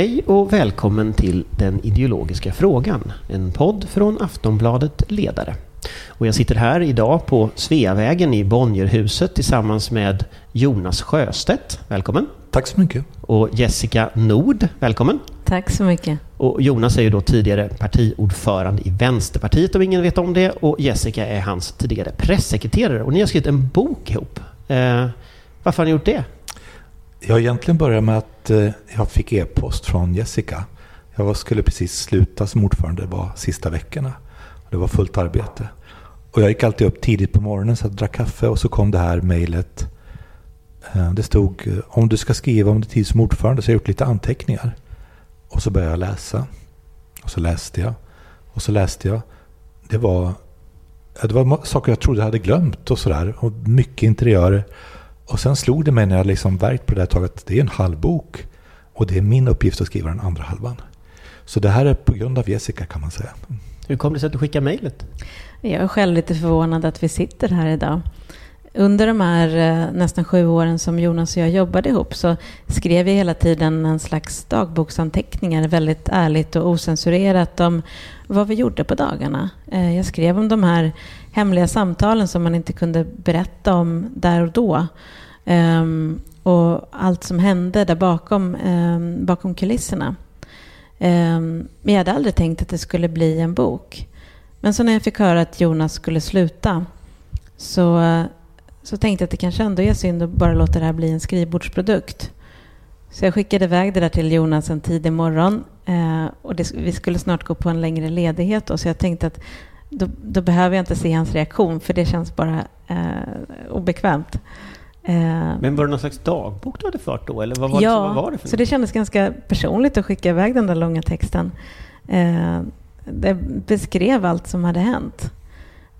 Hej och välkommen till Den ideologiska frågan, en podd från Aftonbladet Ledare. Och jag sitter här idag på Sveavägen i Bonnierhuset tillsammans med Jonas Sjöstedt. Välkommen! Tack så mycket! Och Jessica Nord. Välkommen! Tack så mycket! Och Jonas är ju då tidigare partiordförande i Vänsterpartiet om ingen vet om det. Och Jessica är hans tidigare pressekreterare. Och ni har skrivit en bok ihop. Eh, varför har ni gjort det? Jag egentligen började med att eh, jag fick e-post från Jessica. Jag skulle precis sluta som ordförande, det var sista veckorna. Det var fullt arbete. Och jag gick alltid upp tidigt på morgonen så att drack kaffe och så kom det här mejlet. Eh, det stod eh, om du ska skriva om din tid som ordförande så har jag gjort lite anteckningar. Och så började jag läsa. Och så läste jag. Och så läste jag. Det var, det var saker jag trodde jag hade glömt och sådär. Och mycket interiörer. Och sen slog det mig när jag liksom verkt på det här taget att det är en halv bok. Och det är min uppgift att skriva den andra halvan. Så det här är på grund av Jessica kan man säga. Hur kom det sig att du skickade mejlet? Jag är själv lite förvånad att vi sitter här idag. Under de här eh, nästan sju åren som Jonas och jag jobbade ihop så skrev vi hela tiden en slags dagboksanteckningar väldigt ärligt och osensurerat om vad vi gjorde på dagarna. Eh, jag skrev om de här hemliga samtalen som man inte kunde berätta om där och då. Um, och allt som hände där bakom, um, bakom kulisserna. Um, men jag hade aldrig tänkt att det skulle bli en bok. Men så när jag fick höra att Jonas skulle sluta så, så tänkte jag att det kanske ändå är synd att bara låta det här bli en skrivbordsprodukt. Så jag skickade iväg det där till Jonas en tidig morgon. Eh, och det, vi skulle snart gå på en längre ledighet. Då, så jag tänkte att då, då, behöver jag inte se hans reaktion för det känns bara eh, obekvämt. Eh, Men var det någon slags dagbok du hade fört då? Eller vad var, ja, det, vad var det för så det kändes ganska personligt att skicka iväg den där långa texten. Eh, det beskrev allt som hade hänt.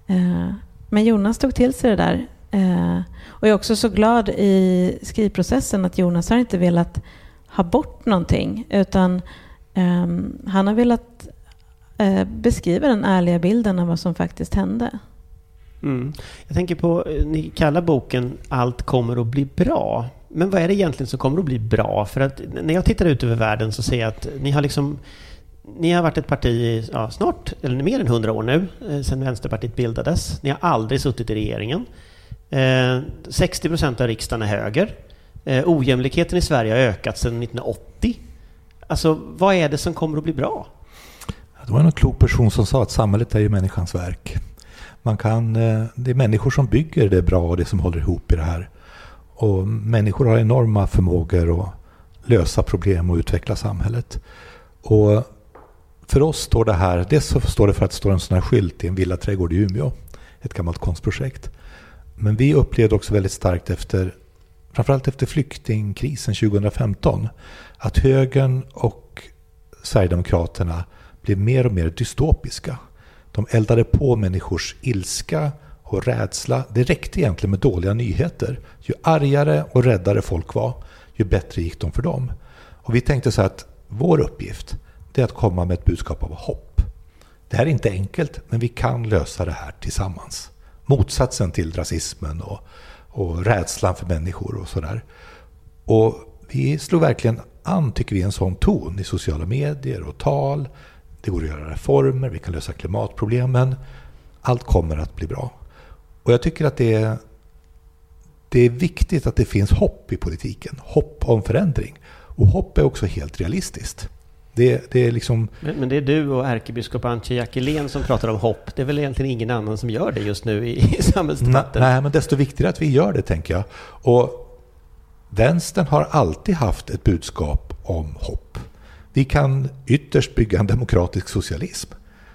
Eh, men Jonas tog till sig det där. Eh, och jag är också så glad i skrivprocessen att Jonas har inte velat ha bort någonting utan ehm, han har velat Eh, beskriver den ärliga bilden av vad som faktiskt hände. Mm. Jag tänker på, eh, ni kallar boken Allt kommer att bli bra. Men vad är det egentligen som kommer att bli bra? För att när jag tittar ut över världen så ser jag att ni har liksom ni har varit ett parti i ja, snart, eller mer än hundra år nu, eh, sedan Vänsterpartiet bildades. Ni har aldrig suttit i regeringen. Eh, 60 procent av riksdagen är höger. Eh, ojämlikheten i Sverige har ökat sedan 1980. Alltså, vad är det som kommer att bli bra? Det var en klok person som sa att samhället är ju människans verk. Man kan, eh, det är människor som bygger det bra och det som håller ihop i det här. Och människor har enorma förmågor att lösa problem och utveckla samhället. Och för oss står det här, dels så står det för att det står en sån här skylt i en villaträdgård i Umeå. Ett gammalt konstprojekt. Men vi upplevde också väldigt starkt efter, framförallt efter flyktingkrisen 2015, att högern och Sverigedemokraterna blev mer och mer dystopiska. De eldade på människors ilska och rädsla. Det räckte egentligen med dåliga nyheter. Ju argare och räddare folk var, ju bättre gick de för dem. Och vi tänkte så att vår uppgift är att komma med ett budskap av hopp. Det här är inte enkelt, men vi kan lösa det här tillsammans. Motsatsen till rasismen och, och rädslan för människor och sådär. Och vi slog verkligen an, tycker vi, en sån ton i sociala medier och tal. Det går att göra reformer, vi kan lösa klimatproblemen. Allt kommer att bli bra. Och jag tycker att det är, det är viktigt att det finns hopp i politiken. Hopp om förändring. Och hopp är också helt realistiskt. Det, det är liksom... men, men, det är du och ärkebiskop Antje Jackelén som pratar om hopp. Det är väl egentligen ingen annan som gör det just nu i, i samhällsdebatten? Nej, men desto viktigare att vi gör det, tänker jag. Och vänstern har alltid haft ett budskap om hopp. Vi kan ytterst bygga en demokratisk socialism.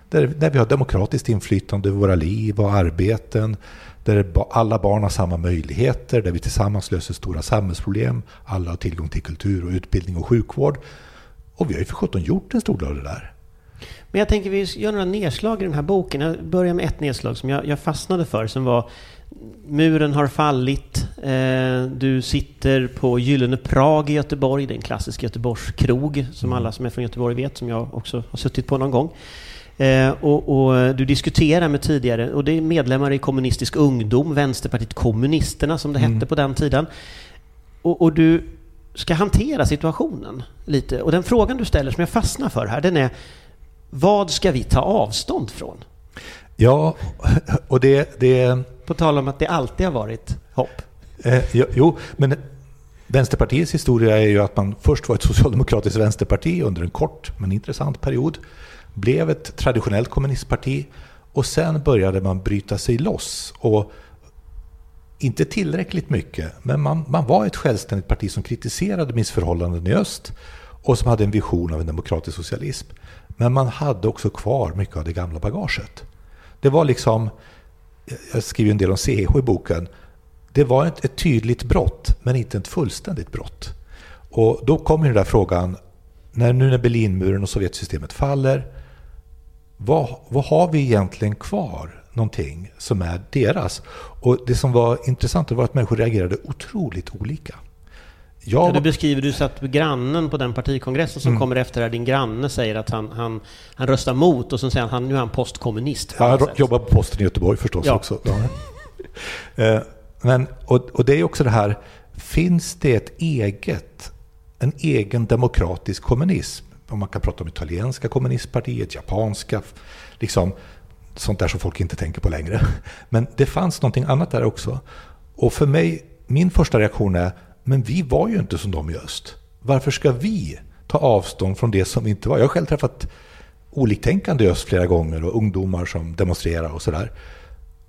Där, där vi har demokratiskt inflytande över våra liv och arbeten. Där alla barn har samma möjligheter. Där vi tillsammans löser stora samhällsproblem. Alla har tillgång till kultur och utbildning och sjukvård. Och vi har ju för sjutton gjort en stor del av det där. Men jag tänker vi gör några nedslag i den här boken. Jag börjar med ett nedslag som jag, jag fastnade för som var Muren har fallit. Eh, du sitter på Gyllene Prag i Göteborg. Det är en klassisk Göteborgskrog som mm. alla som är från Göteborg vet, som jag också har suttit på någon gång. Eh, och, och, du diskuterar med tidigare, och det är medlemmar i Kommunistisk ungdom, Vänsterpartiet Kommunisterna som det mm. hette på den tiden. Och, och, du ska hantera situationen lite. Och den frågan du ställer som jag fastnar för här, den är vad ska vi ta avstånd från? Ja, och det... det På tal om att det alltid har varit hopp. Eh, jo, men Vänsterpartiets historia är ju att man först var ett socialdemokratiskt vänsterparti under en kort men intressant period. Blev ett traditionellt kommunistparti och sen började man bryta sig loss. Och inte tillräckligt mycket, men man, man var ett självständigt parti som kritiserade missförhållanden i öst och som hade en vision av en demokratisk socialism. Men man hade också kvar mycket av det gamla bagaget. Det var liksom, jag skriver en del om CH i boken, det var ett, ett tydligt brott, men inte ett fullständigt brott. Och då kommer den där frågan, när, nu när Berlinmuren och Sovjetsystemet faller, vad, vad har vi egentligen kvar? Någonting som är deras. Och det som var intressant var att människor reagerade otroligt olika. Ja, du beskriver, du satt med grannen på den partikongressen som mm. kommer efter där din granne säger att han, han, han röstar mot och så säger han att nu är han postkommunist. Ja, han jobbar på posten i Göteborg förstås ja. också. Ja. Eh, men, och, och det är också det här, finns det ett eget, en egen demokratisk kommunism? Om man kan prata om italienska kommunistpartiet, japanska, liksom sånt där som folk inte tänker på längre. Men det fanns någonting annat där också. Och för mig, min första reaktion är, men vi var ju inte som de i öst. Varför ska vi ta avstånd från det som inte var? Jag har själv träffat oliktänkande i öst flera gånger och ungdomar som demonstrerar och sådär.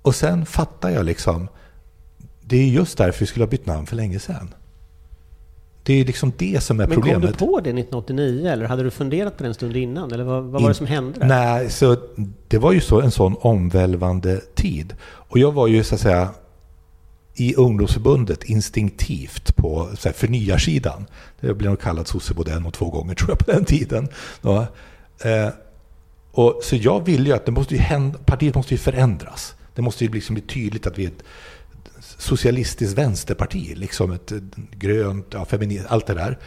Och sen fattar jag liksom, det är just därför vi skulle ha bytt namn för länge sedan. Det är liksom det som är Men problemet. Men kom du på det 1989 eller hade du funderat på det en stund innan? Eller vad, vad var det som hände? Där? Nej, så det var ju så en sån omvälvande tid. Och jag var ju så att säga i ungdomsförbundet instinktivt på så här, förnyarsidan. Det blev nog kallat sosse både en och två gånger tror jag på den tiden. Ja. Eh, och, så jag ville ju att det måste ju hända, partiet måste ju förändras. Det måste ju liksom bli tydligt att vi är ett socialistiskt vänsterparti, liksom ett grönt, ja, feministiskt, allt det där.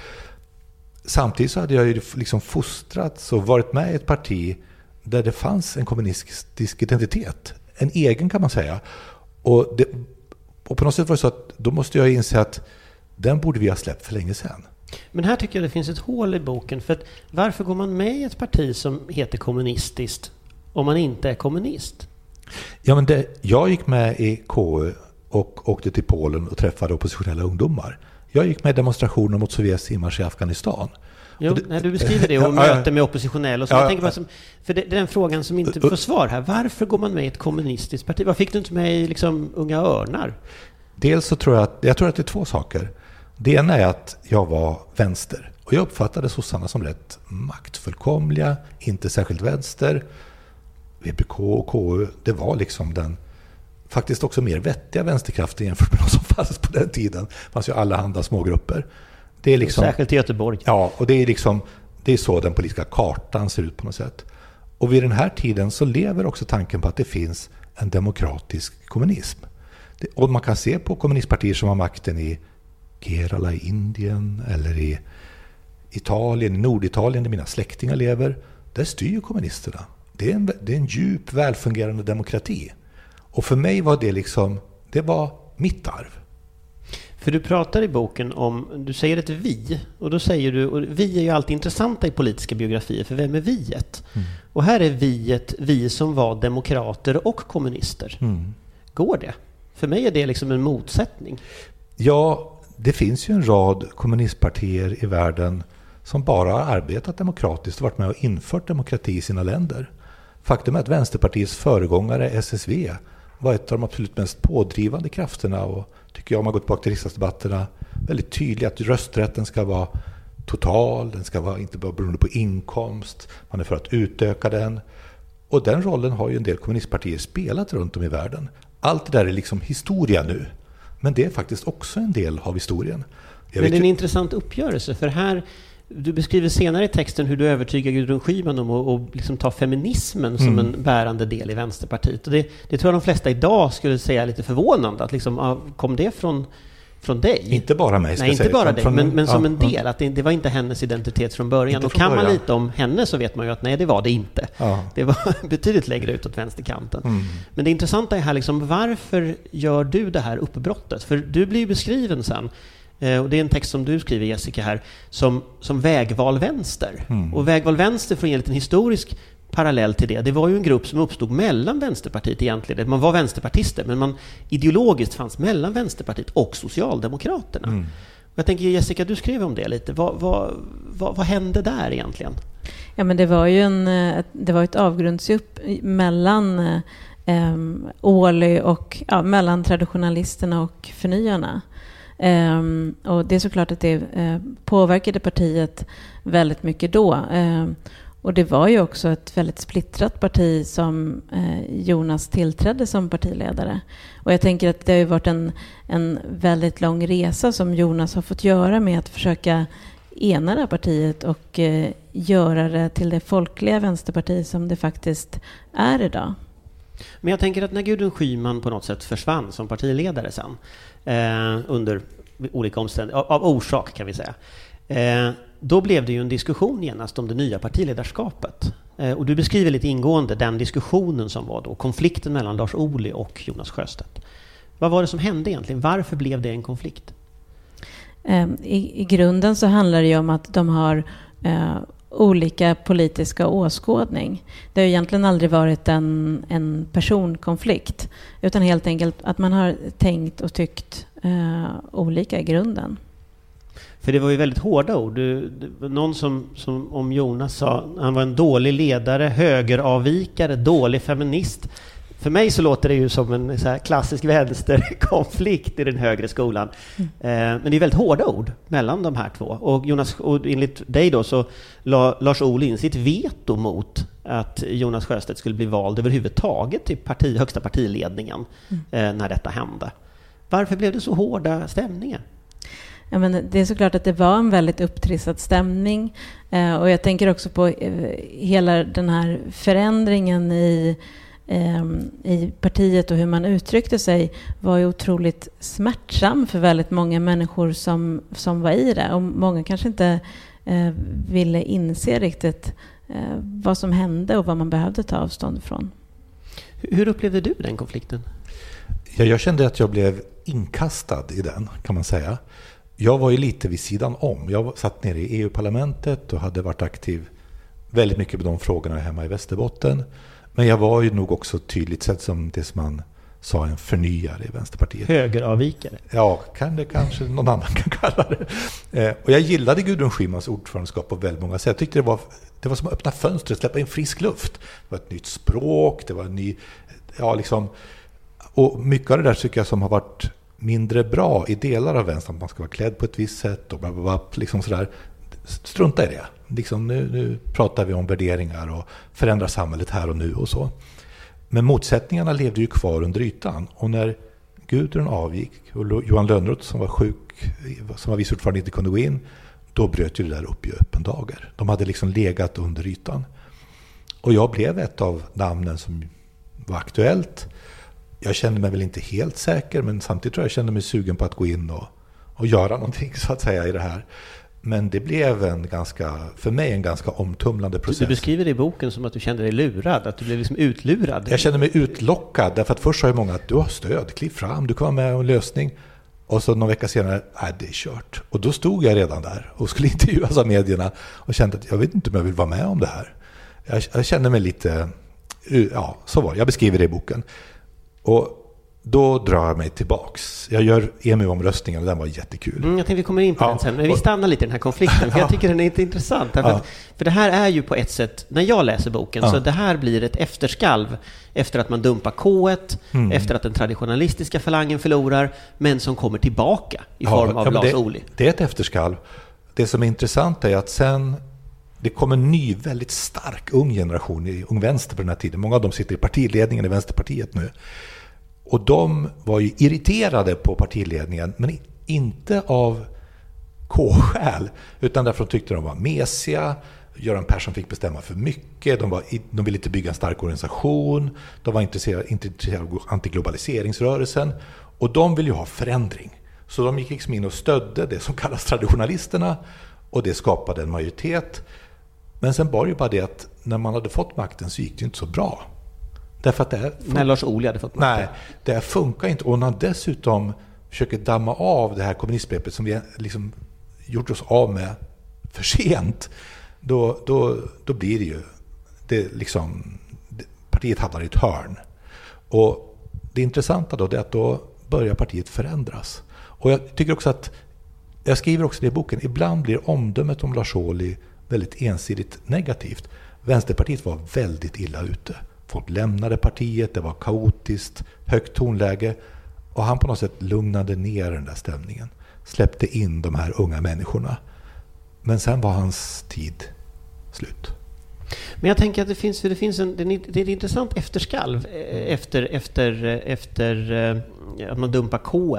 Samtidigt så hade jag ju liksom fostrats och varit med i ett parti där det fanns en kommunistisk identitet. En egen kan man säga. Och, det, och på något sätt var det så att då måste jag inse att den borde vi ha släppt för länge sedan. Men här tycker jag det finns ett hål i boken. För att varför går man med i ett parti som heter kommunistiskt om man inte är kommunist? Ja, men det, jag gick med i KU och åkte till Polen och träffade oppositionella ungdomar. Jag gick med i demonstrationer mot Sovjets inmarsch i Afghanistan. Jo, det, när du beskriver det och möte med oppositionella. Ja, jag tänker bara som, för det, det, är den frågan som inte får svar här. Varför går man med i ett kommunistiskt parti? Varför fick du inte med i liksom Unga Örnar? Dels så tror jag att, jag tror att det är två saker. Det ena är att jag var vänster. Och jag uppfattade sossarna som rätt maktfullkomliga, inte särskilt vänster. VPK och KU, det var liksom den faktiskt också mer vettiga vänsterkrafter jämfört med de som fanns på den tiden. Det fanns ju allehanda smågrupper. Det är liksom, Särskilt i Göteborg. Ja, och det är, liksom, det är så den politiska kartan ser ut på något sätt. Och vid den här tiden så lever också tanken på att det finns en demokratisk kommunism. Och man kan se på kommunistpartier som har makten i Kerala i Indien eller i Italien, i Norditalien där mina släktingar lever. Där styr kommunisterna. Det är en, det är en djup, välfungerande demokrati. Och för mig var det liksom, det var mitt arv. För du pratar i boken om, du säger ett vi, och då säger du, och vi är ju alltid intressanta i politiska biografier, för vem är viet? Mm. Och här är viet vi som var demokrater och kommunister. Mm. Går det? För mig är det liksom en motsättning. Ja, det finns ju en rad kommunistpartier i världen som bara har arbetat demokratiskt och varit med och infört demokrati i sina länder. Faktum är att Vänsterpartiets föregångare SSV var ett av de absolut mest pådrivande krafterna och tycker jag, om man går tillbaka till riksdagsdebatterna, väldigt tydlig att rösträtten ska vara total, den ska vara inte bara beroende på inkomst, man är för att utöka den. Och den rollen har ju en del kommunistpartier spelat runt om i världen. Allt det där är liksom historia nu. Men det är faktiskt också en del av historien. Jag Men det är en intressant uppgörelse, för här du beskriver senare i texten hur du övertygar Gudrun Schyman om att och liksom ta feminismen som mm. en bärande del i Vänsterpartiet. Och det, det tror jag de flesta idag skulle säga lite förvånande. Att liksom, kom det från, från dig? Inte bara mig, Nej, inte bara dig, men, men som en del. Att det, det, var inte hennes identitet från början. och kan början. man lite om henne så vet man ju att nej, det var det inte. Ja. Det var betydligt längre ut åt vänsterkanten. Mm. Men det intressanta är här, liksom, varför gör du det här uppbrottet? För du blir ju beskriven sen eh, och det är en text som du skriver Jessica här, som, som vägval vänster. Mm. Och vägval vänster, för att ge en liten historisk parallell till det, det var ju en grupp som uppstod mellan Vänsterpartiet egentligen. Man var vänsterpartister, men man ideologiskt fanns mellan Vänsterpartiet och Socialdemokraterna. Mm. Jag tänker Jessica, du skrev om det lite. Vad, vad, vad, vad hände där egentligen? Ja, men det var ju en, eh, det var ett avgrundsdjup mellan eh, Åhly och ja, mellan traditionalisterna och förnyarna. Um, och det är såklart att det uh, påverkade partiet väldigt mycket då. Ehm, och det var ju också ett väldigt splittrat parti som uh, Jonas tillträdde som partiledare. Och jag tänker att det har varit en, en väldigt lång resa som Jonas har fått göra med att försöka ena det här partiet och eh, göra det till det folkliga vänsterparti som det faktiskt är idag. Men jag tänker att när Gudrun Schyman på något sätt försvann som partiledare sen, Eh, under olika omständigheter, av, av, orsak kan vi säga, eh, då blev det ju en diskussion genast om det nya partiledarskapet. Eh, och du beskriver lite ingående den diskussionen som var då, konflikten mellan Lars Ohly och Jonas Sjöstedt. Vad var det som hände egentligen? Varför blev det en konflikt? Eh, I, i grunden så handlar det ju om att de har eh, olika politiska åskådning. Det har egentligen aldrig varit en, en personkonflikt utan helt enkelt att man har tänkt och tyckt eh, olika i grunden. För det var ju väldigt hårda ord. Du, någon som, som om Jonas sa han var en dålig ledare, högeravvikare, dålig feminist. För mig så låter det ju som en så klassisk vänsterkonflikt i den högre skolan. Mm. Eh, men det är väldigt hårda ord mellan de här två. Och, Jonas, och enligt dig då så la Lars Ohly in sitt veto mot att Jonas Sjöstedt skulle bli vald överhuvudtaget till parti, högsta partiledningen mm. eh, när detta hände. Varför blev det så hårda stämningar? Ja, men det är såklart att det var en väldigt upptrissad stämning. Eh, och jag tänker också på eh, hela den här förändringen i i partiet och hur man uttryckte sig var ju otroligt smärtsam för väldigt många människor som, som var i det. Och många kanske inte eh, ville inse riktigt eh, vad som hände och vad man behövde ta avstånd ifrån. Hur upplevde du den konflikten? Ja, jag kände att jag blev inkastad i den, kan man säga. Jag var ju lite vid sidan om. Jag satt nere i EU-parlamentet och hade varit aktiv väldigt mycket med de frågorna hemma i Västerbotten. Men jag var ju nog också tydligt sett som det som man sa en förnyare i Vänsterpartiet. Högeravvikare? Ja, kan det kanske någon annan kan kalla det. Eh, och jag gillade Gudrun Schymans ordförandeskap på väldigt många sätt. Jag tyckte det var, det var som att öppna fönstret, släppa in frisk luft. Det var ett nytt språk, det var en ny... Ja, liksom... Och mycket av det där tycker jag som har varit mindre bra i delar av vänstern, att man ska vara klädd på ett visst sätt och bla bla bla, liksom sådär. Strunta i det liksom nu, nu pratar vi om värderingar och förändrar samhället här och nu och så. Men motsättningarna levde ju kvar under ytan. Och när Gudrun avgick och Johan Lönnroth som var sjuk, som var vice ordförande, inte kunde gå in, då bröt ju det där upp i öppen dager. De hade liksom legat under ytan. Och jag blev ett av namnen som var aktuellt. Jag kände mig väl inte helt säker, men samtidigt tror jag jag kände mig sugen på att gå in och, och göra någonting så att säga i det här. Men det blev en ganska, för mig en ganska omtumlande process. Du beskriver det i boken som att du kände dig lurad, att du blev liksom utlurad. Jag kände mig utlockad, därför att först sa ju många att du har stöd, kliv fram, du kan vara med om en lösning. Och så någon vecka senare, nej det är kört. Och då stod jag redan där och skulle intervjuas av medierna och kände att jag vet inte om jag vill vara med om det här. Jag, jag kände mig lite, ja så var det, jag beskriver det i boken. Och då drar jag mig tillbaks. Jag gör EMU-omröstningen och den var jättekul. Mm, jag tänkte vi kommer in på ja. den sen, men vi stannar lite i den här konflikten, för jag tycker den är inte intressant. För, ja. för det här är ju på ett sätt, när jag läser boken, ja. så det här blir ett efterskalv efter att man dumpar K1, mm. efter att den traditionalistiska falangen förlorar, men som kommer tillbaka i form av Lars Ohly. Det är ett efterskalv. Det som är intressant är att sen det kom en ny, väldigt stark ung generation i Ung Vänster på den här tiden. Många av dem sitter i partiledningen i Vänsterpartiet nu. Och de var ju irriterade på partiledningen, men inte av K-skäl, utan därför att de tyckte de var mesiga, Göran Persson fick bestämma för mycket, de, var, de ville inte bygga en stark organisation, de var intresserade, inte intresserade av antiglobaliseringsrörelsen och de ville ju ha förändring. Så de gick liksom in och stödde det som kallas traditionalisterna och det skapade en majoritet. Men sen var det ju bara det att när man hade fått makten så gick det inte så bra. Därför att det här När Lars Ohly hade fått makten? Nej, det här funkar inte. Och när dessutom försöker damma av det här kommunistbegreppet som vi liksom gjort oss av med för sent, då, då, då blir det ju... Det liksom, partiet hamnar i ett hörn. Och det intressanta då är att då börjar partiet förändras. Och jag tycker också att, jag skriver också det i boken, ibland blir omdömet om Lars Ohly väldigt ensidigt negativt. Vänsterpartiet var väldigt illa ute. Folk lämnade partiet, det var kaotiskt, högt tonläge. Och han på något sätt lugnade ner den där stämningen. Släppte in de här unga människorna. Men sen var hans tid slut. Men jag tänker att det finns, det finns en, det är ett intressant efterskalv eh, efter, efter, eh, efter eh, att man dumpar K.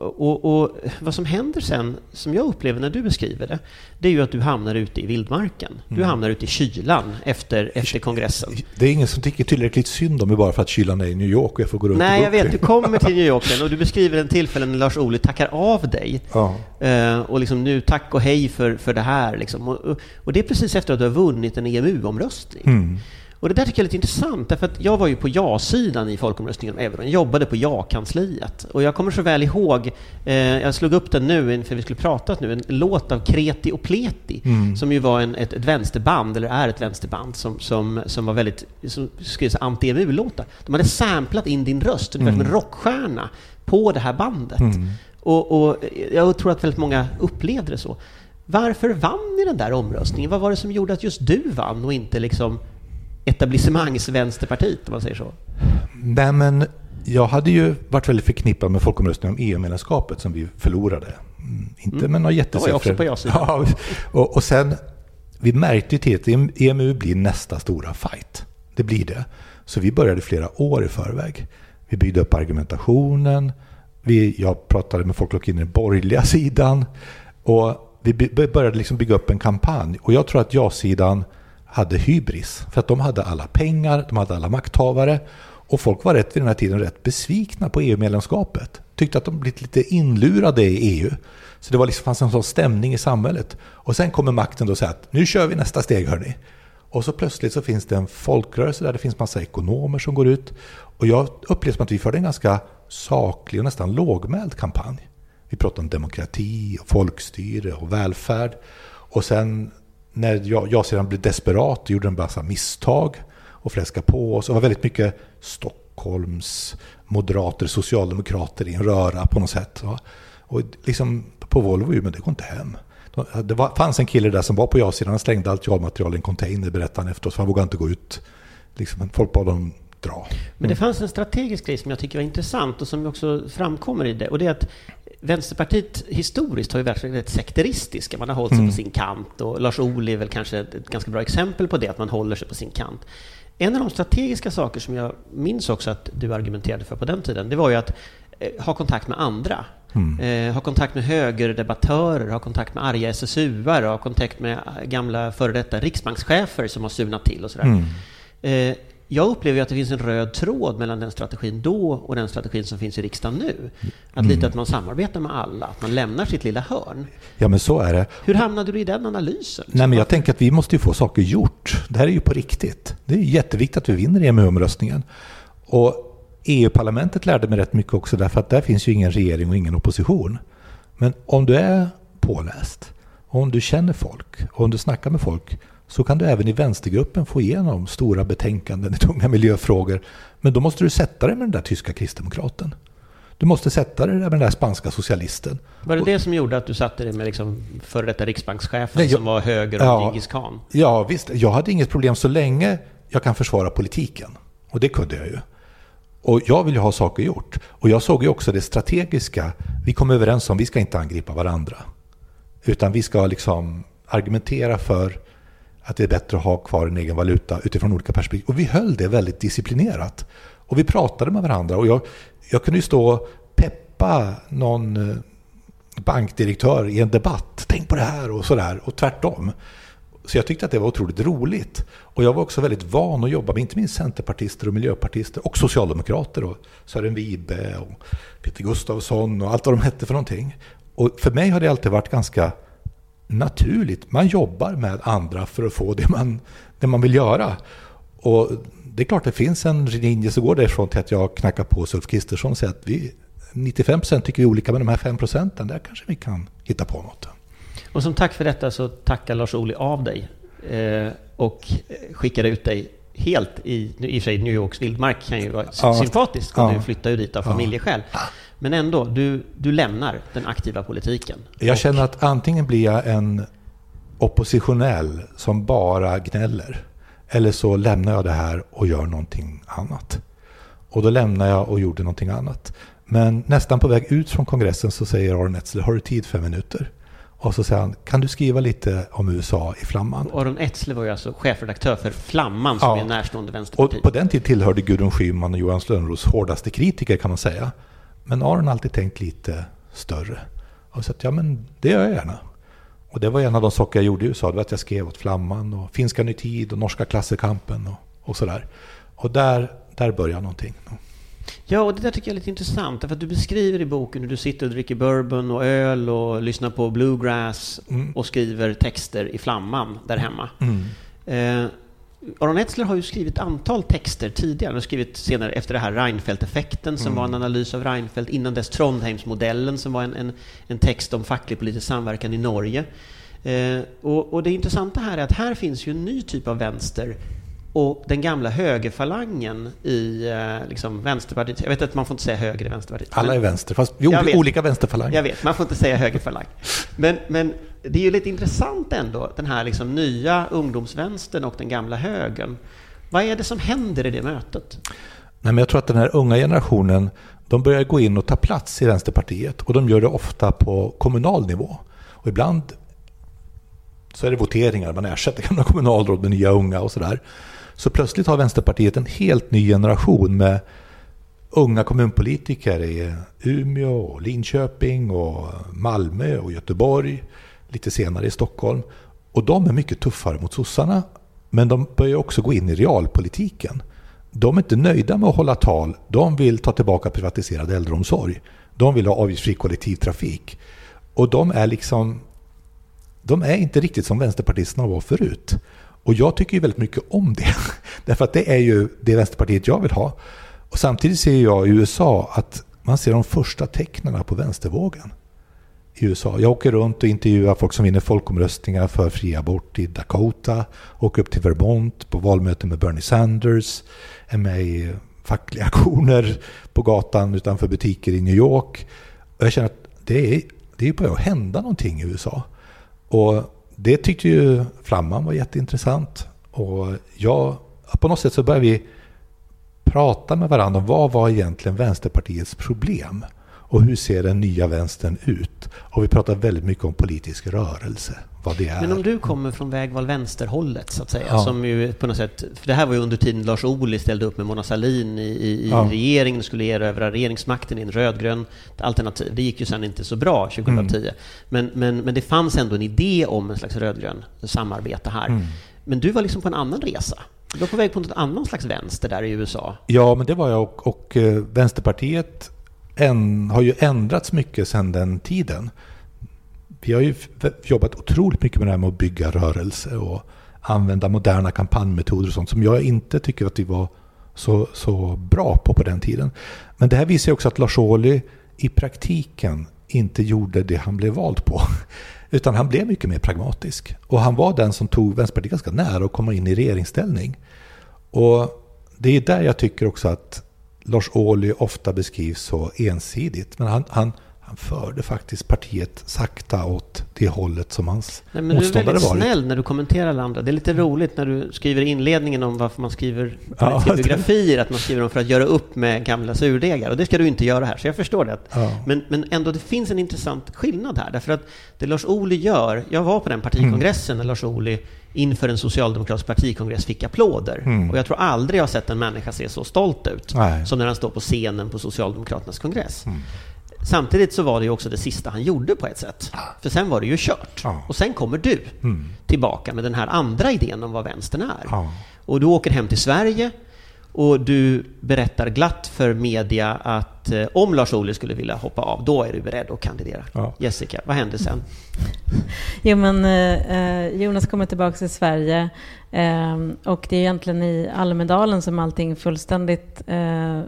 Och, och, vad som händer sen, som jag upplever när du beskriver det, det är ju att du hamnar ute i vildmarken. Du mm. hamnar ute i kylan efter, efter kongressen. Det är ingen som tycker tillräckligt synd om mig bara för att kylan är i New York och jag får gå runt Nej, jag vet. Du kommer till New York sen och du beskriver en tillfälle när Lars Ohly tackar av dig. Ja. Uh, och liksom nu, tack och hej för, för det här. Liksom. Och, och, det är precis efter att du har vunnit en EMU-omröstning. Mm. Och det där tycker jag är lite intressant, därför att jag var ju på ja-sidan i folkomröstningen om euron, jobbade på ja-kansliet. Och jag kommer så väl ihåg, eh, jag slog upp den nu inför vi skulle prata nu, en låt av Kreti och Pleti, mm. som ju var en, ett, ett vänsterband, eller är ett vänsterband, som, som, som var väldigt, som skrev anti-EMU-låtar. De hade samplat in din röst, ungefär mm. som en rockstjärna, på det här bandet. Mm. Och, och jag tror att väldigt många upplevde det så. Varför vann ni den där omröstningen? Vad var det som gjorde att just du vann och inte liksom etablissemangsvänsterpartiet, om man säger så? Nej, men jag hade ju varit väldigt förknippad med folkomröstningen om EU-medlemskapet som vi förlorade. Mm, inte mm. med några jättesiffror. Det var också på ja-sidan. Ja, och, och sen, vi märkte ju till att EMU blir nästa stora fight. Det blir det. Så vi började flera år i förväg. Vi byggde upp argumentationen. Vi, jag pratade med folk i den borgerliga sidan. Och vi började liksom bygga upp en kampanj. Och jag tror att ja-sidan hade hybris. För att de hade alla pengar, de hade alla makthavare och folk var rätt vid den här tiden rätt besvikna på EU-medlemskapet. Tyckte att de blivit lite inlurade i EU. Så det var liksom, fanns en sån stämning i samhället. Och sen kommer makten då och säger att nu kör vi nästa steg hörni. Och så plötsligt så finns det en folkrörelse där det finns massa ekonomer som går ut. Och jag upplevde som att vi förde en ganska saklig och nästan lågmäld kampanj. Vi pratade om demokrati, och folkstyre och välfärd. Och sen när jag, jag sedan blev desperat och gjorde en massa misstag och fläskade på oss. Det var väldigt mycket Stockholms moderater, socialdemokrater i en röra på något sätt. Va? Och liksom på Volvo, men det går inte hem. Det var, fanns en kille där som var på ja-sidan, han slängde allt ja-material i en container, berättade han efteråt, för han vågade inte gå ut. Liksom, folk bad honom dra. Men det fanns en strategisk grej som jag tycker var intressant och som också framkommer i det. Och det är att Vänsterpartiet historiskt har ju varit väldigt sekteristiska. Man har hållit sig mm. på sin kant och Lars Ohly är väl kanske ett ganska bra exempel på det, att man håller sig på sin kant. En av de strategiska saker som jag minns också att du argumenterade för på den tiden, det var ju att eh, ha kontakt med andra. Mm. Eh, ha kontakt med högerdebattörer, ha kontakt med arga SSU-are, ha kontakt med gamla före detta riksbankschefer som har surnat till och sådär. Mm. Eh, jag upplever att det finns en röd tråd mellan den strategin då och den strategin som finns i riksdagen nu. Att mm. lite att man samarbetar med alla, att man lämnar sitt lilla hörn. Ja, men så är det. Hur hamnade du i den analysen? Nej, men jag tänker att vi måste ju få saker gjort. Det här är ju på riktigt. Det är jätteviktigt att vi vinner EMU-omröstningen. Och EU-parlamentet lärde mig rätt mycket också därför att där finns ju ingen regering och ingen opposition. Men om du är påläst, om du känner folk om du snackar med folk så kan du även i vänstergruppen få igenom stora betänkanden i tunga miljöfrågor. Men då måste du sätta dig med den där tyska kristdemokraten. Du måste sätta dig med den där spanska socialisten. Var det det som gjorde att du satte dig med liksom före detta riksbankschefen Nej, jag, som var höger och ja, Djingis khan? Ja, visst. Jag hade inget problem så länge jag kan försvara politiken. Och det kunde jag ju. Och jag vill ju ha saker gjort. Och jag såg ju också det strategiska. Vi kom överens om att vi ska inte angripa varandra. Utan vi ska liksom argumentera för att det är bättre att ha kvar en egen valuta utifrån olika perspektiv. Och vi höll det väldigt disciplinerat. Och vi pratade med varandra. Och jag, jag kunde ju stå och peppa någon eh, bankdirektör i en debatt. Tänk på det här och sådär. Och tvärtom. Så jag tyckte att det var otroligt roligt. Och jag var också väldigt van att jobba med inte minst centerpartister och miljöpartister och socialdemokrater. Och Sören Wibe och Peter Gustavsson och allt vad de hette för någonting. Och för mig har det alltid varit ganska naturligt. Man jobbar med andra för att få det man, det man vill göra. Och det är klart det finns en linje som går därifrån till att jag knackar på Ulf Kristersson och säger att vi, 95 procent tycker vi olika, men de här 5 procenten, där kanske vi kan hitta på något. Och som tack för detta så tackar Lars Ohly av dig eh, och skickar ut dig helt i, i och för sig New Yorks vildmark kan ju vara ja. sympatiskt och ja. du flyttar ju dit av familjeskäl. Ja. Men ändå, du, du lämnar den aktiva politiken. Jag känner att antingen blir jag en oppositionell som bara gnäller. Eller så lämnar jag det här och gör någonting annat. Och då lämnar jag och gjorde någonting annat. Men nästan på väg ut från kongressen så säger Aron Etzler, har du tid fem minuter? Och så säger han, kan du skriva lite om USA i Flamman? Aron Etzler var ju alltså chefredaktör för Flamman som ja. är närstående vänsterparti. Och på den tiden tillhörde Gudrun Schyman och Johan Lönnroths hårdaste kritiker kan man säga. Men Aron har alltid tänkt lite större. Och så att, ja men det gör jag gärna. Och det var en av de saker jag gjorde i USA, det var att jag skrev åt Flamman och Finska Ny Tid och Norska Klassekampen och, och sådär. Och där, där började någonting. Ja, och det där tycker jag är lite intressant, för att du beskriver i boken hur du sitter och dricker bourbon och öl och lyssnar på bluegrass mm. och skriver texter i Flamman där hemma. Mm. Eh, Aron Etzler har ju skrivit antal texter tidigare. Han har skrivit senare efter det här Reinfeldt-effekten som mm. var en analys av Reinfeldt. Innan dess Trondheimsmodellen som var en, en, en text om facklig politisk samverkan i Norge. Eh, och, och, det intressanta här är att här finns ju en ny typ av vänster och den gamla högerfalangen i eh, liksom, Vänsterpartiet. Jag vet att man får inte säga höger i Vänsterpartiet. Alla är vänster, fast vi olika vänsterfalanger. Jag vet, man får inte säga högerfalang. Men, men det är ju lite intressant ändå, den här liksom nya ungdomsvänstern och den gamla högern. Vad är det som händer i det mötet? Nej, men jag tror att den här unga generationen, de börjar gå in och ta plats i Vänsterpartiet och de gör det ofta på kommunal nivå. Och ibland så är det voteringar, man ersätter gamla kommunalråd med nya unga och sådär. Så plötsligt har Vänsterpartiet en helt ny generation med unga kommunpolitiker i Umeå, Linköping, och Malmö och Göteborg. Lite senare i Stockholm. Och de är mycket tuffare mot sossarna. Men de börjar också gå in i realpolitiken. De är inte nöjda med att hålla tal. De vill ta tillbaka privatiserad äldreomsorg. De vill ha avgiftsfri kollektivtrafik. Och de är liksom... De är inte riktigt som vänsterpartisterna var förut. Och jag tycker ju väldigt mycket om det. Därför att det är ju det Vänsterpartiet jag vill ha. Och samtidigt ser jag i USA att man ser de första tecknen på vänstervågen i USA. Jag åker runt och intervjuar folk som vinner folkomröstningar för fri abort i Dakota, åker upp till Vermont på valmöten med Bernie Sanders, är med i fackliga aktioner på gatan utanför butiker i New York. Och jag känner att det är, det är börjar hända någonting i USA. Och det tyckte ju Flamman var jätteintressant. Och jag, på något sätt så började vi prata med varandra om vad var egentligen Vänsterpartiets problem? Och hur ser den nya vänstern ut? Och vi pratar väldigt mycket om politisk rörelse, vad det är. Men om du kommer från Vägval vänsterhållet, så att säga, ja. som ju på något sätt, för det här var ju under tiden Lars Ohly ställde upp med Mona Sahlin i, i, ja. regeringen och skulle erövra regeringsmakten i en rödgrön alternativ. Det gick ju sen inte så bra 2010. Mm. Men, men, men det fanns ändå en idé om en slags rödgrön samarbete här. Mm. Men du var liksom på en annan resa. Du var på väg på en annan slags vänster där i USA. Ja, men det var jag och, och eh, Vänsterpartiet en, har ju ändrats mycket sedan den tiden. Vi har ju jobbat otroligt mycket med det här med att bygga rörelse och använda moderna kampanjmetoder och sånt som jag inte tycker att vi var så, så bra på på den tiden. Men det här visar ju också att Lars Ohly i praktiken inte gjorde det han blev vald på. Utan han blev mycket mer pragmatisk. Och han var den som tog Vänsterpartiet ganska nära att komma in i regeringsställning. Och det är där jag tycker också att Lars Ohly ofta beskrivs så ensidigt. Men han, han, han förde faktiskt partiet sakta åt det hållet som hans Nej, men motståndare varit. Du är väldigt snäll när du kommenterar andra. Det är lite roligt när du skriver inledningen om varför man skriver ja, biografier, att man skriver dem för att göra upp med gamla surdegar. Och det ska du inte göra här, så jag förstår det. Ja. Men, men ändå, det finns en intressant skillnad här. Därför att det Lars Ohly gör, jag var på den partikongressen mm. när Lars Ohly inför en socialdemokratisk partikongress fick applåder. Mm. Och jag tror aldrig jag har sett en människa se så stolt ut Nej. som när han står på scenen på Socialdemokraternas kongress. Mm. Samtidigt så var det ju också det sista han gjorde på ett sätt. För sen var det ju kört. Ja. Och sen kommer du mm. tillbaka med den här andra idén om vad vänstern är. Ja. Och du åker hem till Sverige Och du berättar glatt för media att eh, om Lars Ohly skulle vilja hoppa av, då är du beredd att kandidera. Ja. Jessica, vad händer sen? Jo, men eh, Jonas kommer tillbaka till Sverige eh, och det är egentligen i Almedalen som allting fullständigt eh,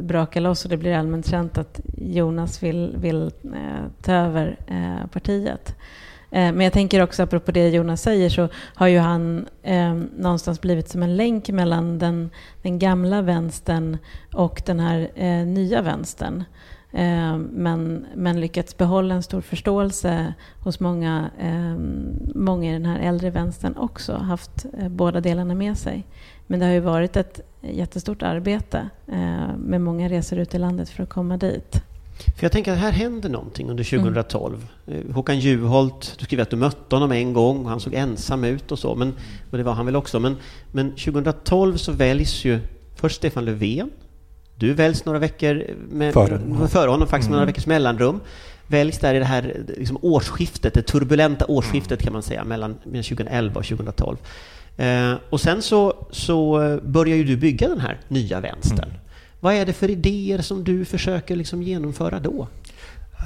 brakar loss och det blir allmänt känt att Jonas vill, vill eh, ta över eh, partiet. Eh, men jag tänker också, apropå det Jonas säger, så har ju han eh, någonstans blivit som en länk mellan den, den gamla vänstern och den här eh, nya vänstern. Eh, men, men lyckats behålla en stor förståelse hos många, eh, många i den här äldre vänstern också, haft eh, båda delarna med sig. Men det har ju varit ett jättestort arbete eh, med många resor ut i landet för att komma dit. För jag tänker att här händer någonting under 2012. Mm. Håkan Juholt, du skriver att du mötte honom en gång och han såg ensam ut och så, men, och det var han väl också. Men, men 2012 så väljs ju först Stefan Löfven, du väljs några veckor med, före, före honom, faktiskt med några mm. veckors mellanrum. Väljs där i det här liksom årsskiftet, det turbulenta årsskiftet kan man säga, mellan 2011 och 2012. Eh, och sen så, så börjar ju du bygga den här nya vänstern. Mm. Vad är det för idéer som du försöker liksom genomföra då?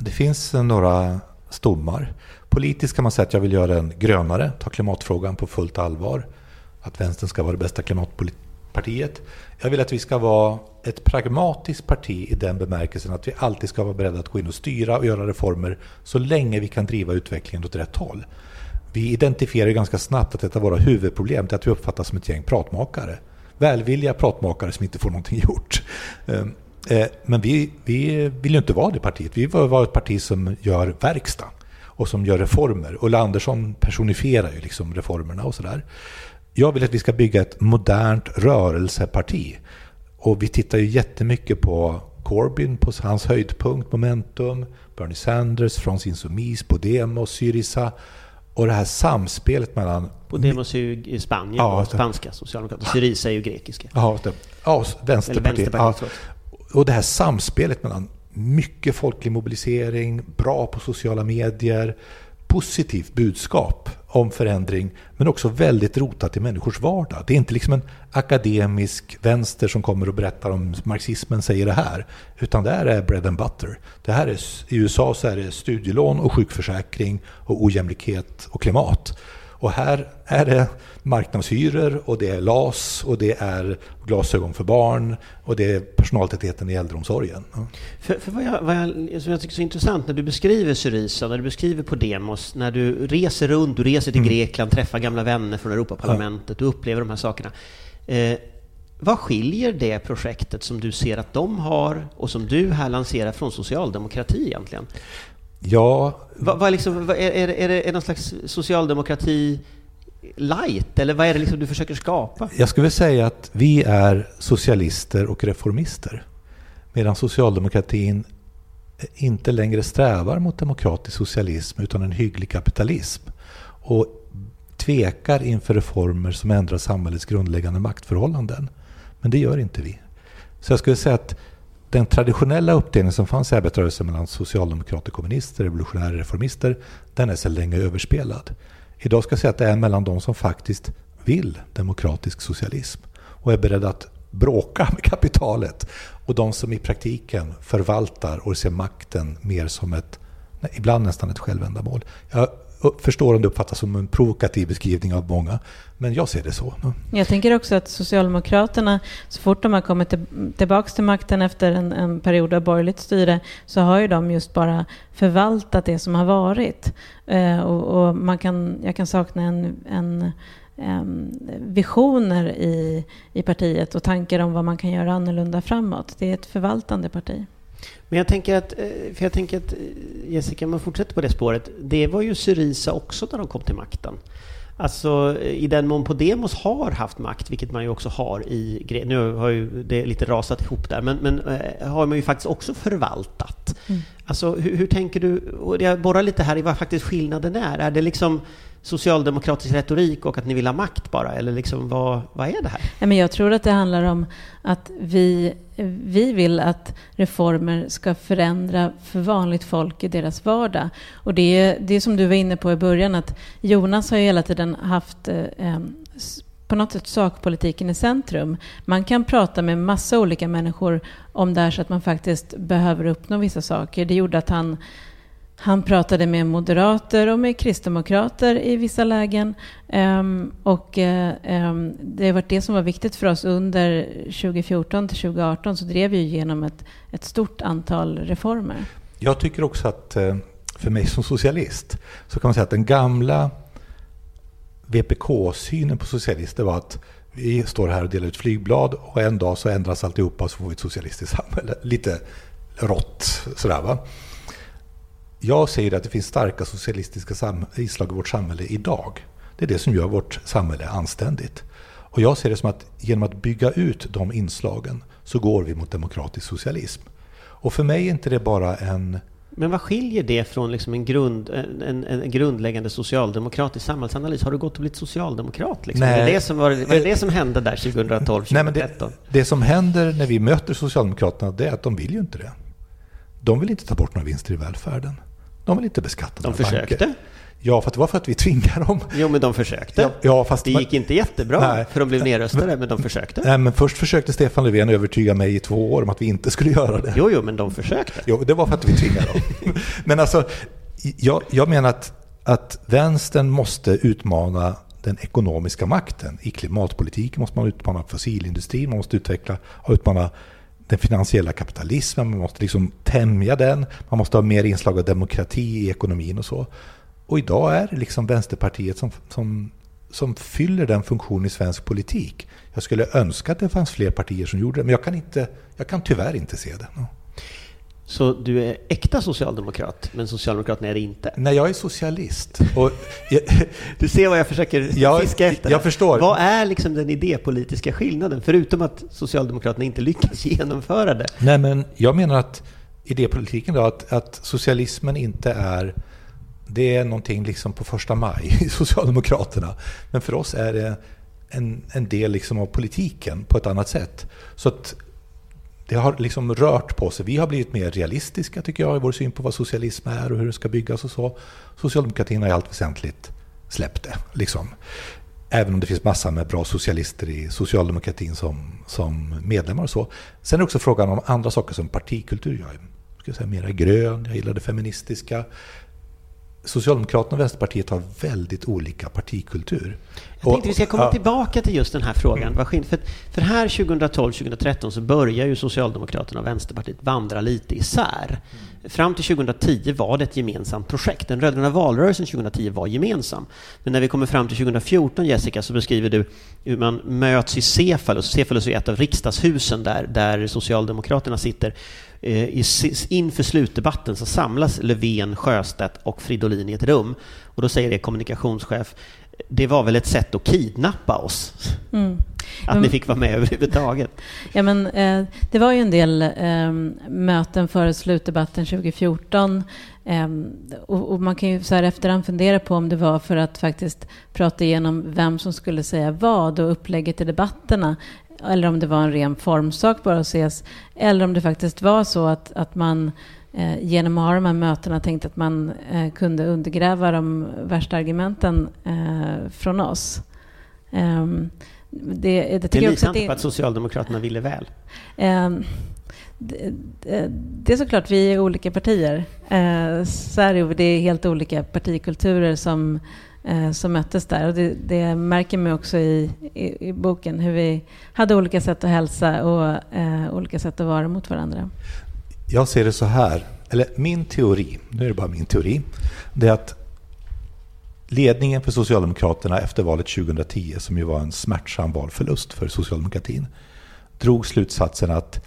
Det finns eh, några stommar. Politiskt kan man säga att jag vill göra den grönare, ta klimatfrågan på fullt allvar. Att vänstern ska vara det bästa klimatpartiet. Jag vill att vi ska vara ett pragmatiskt parti i den bemärkelsen att vi alltid ska vara beredda att gå in och styra och göra reformer så länge vi kan driva utvecklingen åt rätt håll. Vi identifierar ganska snabbt att ett av våra huvudproblem är att vi uppfattas som ett gäng pratmakare välvilliga pratmakare som inte får någonting gjort. Ehm, eh, men vi, vi vill ju inte vara det partiet. Vi vill vara ett parti som gör verkstad och som gör reformer. Ulla Andersson personifierar ju liksom reformerna och sådär. Jag vill att vi ska bygga ett modernt rörelseparti. Och vi tittar ju jättemycket på Corbyn på hans höjdpunkt, Momentum, Bernie Sanders, Frans Insoumise, Podemos, Syriza och det här samspelet mellan... Podemos är ju i Spanien, ja, spanska socialdemokrater. Syriza är ju grekiska. Ja, det, ja Vänsterpartiet. Ja. Och det här samspelet mellan mycket folklig mobilisering, bra på sociala medier, positivt budskap om förändring, men också väldigt rotat i människors vardag. Det är inte liksom en akademisk vänster som kommer och berättar om marxismen säger det här, utan det här är bread and butter. Det här är, I USA så är det studielån och sjukförsäkring och ojämlikhet och klimat. Och här är det marknadshyror och det är LAS och det är glasögon för barn och det är personaltätheten i äldreomsorgen. För, för vad, jag, vad jag, som jag tycker är så intressant när du beskriver Syriza, när du beskriver Podemos, när du reser runt, du reser till mm. Grekland, träffar gamla vänner från Europaparlamentet, ja. du upplever de här sakerna. Eh, vad skiljer det projektet som du ser att de har och som du här lanserar från socialdemokrati egentligen? Ja... Vad, vad liksom, vad, är, är, är, det, är någon slags socialdemokrati light, eller vad är det liksom du försöker skapa? Jag skulle säga att vi är socialister och reformister. Medan socialdemokratin inte längre strävar mot demokratisk socialism utan en hygglig kapitalism. Och tvekar inför reformer som ändrar samhällets grundläggande maktförhållanden. Men det gör inte vi. Så jag skulle säga att den traditionella uppdelningen som fanns i arbetarrörelsen mellan socialdemokrater, kommunister, revolutionära reformister, den är sedan länge överspelad. Idag ska jag säga att det är mellan de som faktiskt vill demokratisk socialism och är beredda att bråka med kapitalet och de som i praktiken förvaltar och ser makten mer som ett, ibland nästan ett självändamål. Jag förstår om det uppfattas som en provokativ beskrivning av många, men jag ser det så. Jag tänker också att Socialdemokraterna, så fort de har kommit tillbaka till makten efter en, en, period av borgerligt styre, så har ju de just bara förvaltat det som har varit. Eh, och, och, man kan, jag kan sakna en, en visioner i, i partiet och tankar om vad man kan göra annorlunda framåt. Det är ett förvaltande parti. Men jag tänker att, eh, för jag tänker att eh, Jessica, man fortsätter på det spåret. Det var ju Syriza också när de kom till makten. Alltså i den mån Podemos har haft makt, vilket man ju också har i Nu har ju det lite rasat ihop där, men, men äh, har man ju faktiskt också förvaltat. Mm. Alltså hur, hur, tänker du? Och jag borrar lite här i vad faktiskt skillnaden är. Är det liksom socialdemokratisk retorik och att ni vill ha makt bara? Eller liksom, vad, vad är det här? jag tror att det handlar om att vi, vi vill att reformer ska förändra för vanligt folk i deras vardag. Och det är, det är som du var inne på i början, att Jonas har ju hela tiden haft eh, på något sätt sakpolitiken i centrum. Man kan prata med massa olika människor om det här så att man faktiskt behöver uppnå vissa saker. Det gjorde att han han pratade med moderater och med kristdemokrater i vissa lägen. Ehm, och eh, ehm, det har varit det som var viktigt för oss under 2014 till 2018 så drev vi igenom ett, ett stort antal reformer. Jag tycker också att eh, för mig som socialist så kan man säga att den gamla VPK-synen på socialister var att vi står här och delar ut flygblad och en dag så ändras alltihopa och så får vi ett socialistiskt samhälle. Lite rått sådär va. Jag säger att det finns starka socialistiska inslag i vårt samhälle idag. Det är det som gör vårt samhälle anständigt. Och jag ser det som att genom att bygga ut de inslagen så går vi mot demokratisk socialism. Och för mig är inte det bara en... Men vad skiljer det från liksom en, grund, en, en grundläggande socialdemokratisk samhällsanalys? Har du gått och blivit socialdemokrat? Liksom? Nej. Är det, det som var, var det, det som hände där 2012, 2013? det, det som händer när vi möter Socialdemokraterna det är att de vill ju inte det. De vill inte ta bort några vinster i välfärden. De vill inte beskatta De försökte. Banker. Ja, för det var för att vi tvingade dem. Jo, men de försökte. Ja, ja, fast det gick inte jättebra, nej, för de blev nedröstade, men, men de försökte. Nej, men först försökte Stefan Löfven övertyga mig i två år om att vi inte skulle göra det. Jo, jo, men de försökte. Jo, det var för att vi tvingade dem. men alltså, jag, jag menar att, att vänstern måste utmana den ekonomiska makten. I klimatpolitiken måste man utmana fossilindustrin, man måste utveckla och utmana den finansiella kapitalismen, man måste liksom tämja den, man måste ha mer inslag av demokrati i ekonomin och så. Och idag är det liksom Vänsterpartiet som, som, som fyller den funktionen i svensk politik. Jag skulle önska att det fanns fler partier som gjorde det, men jag kan, inte, jag kan tyvärr inte se det. Så du är äkta socialdemokrat, men Socialdemokraterna är det inte? Nej, jag är socialist. Jag, du ser vad jag försöker jag, fiska efter. Jag förstår. Vad är liksom den idépolitiska skillnaden, förutom att Socialdemokraterna inte lyckas genomföra det? Nej, men jag menar att idépolitiken då, att, att socialismen inte är det är någonting liksom på första maj i Socialdemokraterna. Men för oss är det en, en del liksom av politiken på ett annat sätt. Så att det har liksom rört på sig. Vi har blivit mer realistiska tycker jag i vår syn på vad socialism är och hur det ska byggas och så. Socialdemokratin har i allt väsentligt släppt det. Liksom. Även om det finns massor med bra socialister i socialdemokratin som, som medlemmar och så. Sen är det också frågan om andra saker som partikultur. Jag är ska säga, mera grön, jag gillar det feministiska. Socialdemokraterna och Vänsterpartiet har väldigt olika partikultur. Jag tänkte vi ska komma tillbaka till just den här frågan. Mm. För, för här 2012-2013 så börjar ju Socialdemokraterna och Vänsterpartiet vandra lite isär. Fram till 2010 var det ett gemensamt projekt. Den rödgröna valrörelsen 2010 var gemensam. Men när vi kommer fram till 2014, Jessica, så beskriver du hur man möts i Cefalus. Cefalus är ett av riksdagshusen där, där Socialdemokraterna sitter. Eh, inför slutdebatten så samlas Löfven, Sjöstedt och Fridolin i ett rum. Och då säger det kommunikationschef, det var väl ett sätt att kidnappa oss? Mm. Att mm. ni fick vara med överhuvudtaget? Ja, men, eh, det var ju en del eh, möten före slutdebatten 2014. Eh, och, och, man kan ju så här efterhand fundera på om det var för att faktiskt prata igenom vem som skulle säga vad och upplägget i debatterna eller om det var en ren formsak bara att ses, eller om det faktiskt var så att, att man eh, genom att ha de här mötena tänkte att man eh, kunde undergräva de värsta argumenten eh, från oss. Ehm, det, det, det litar inte på att Socialdemokraterna ville väl? Det, det, är såklart, vi är olika partier. Eh, så är det, det är helt olika partikulturer som eh, som möttes där. Och det, det, märker man också i, i, i, boken, hur vi hade olika sätt att hälsa och eh, olika sätt att vara mot varandra. Jag ser det så här, eller min teori, nu är det bara min teori, det är att ledningen för Socialdemokraterna efter valet 2010, som ju var en smärtsam valförlust för socialdemokratin, drog slutsatsen att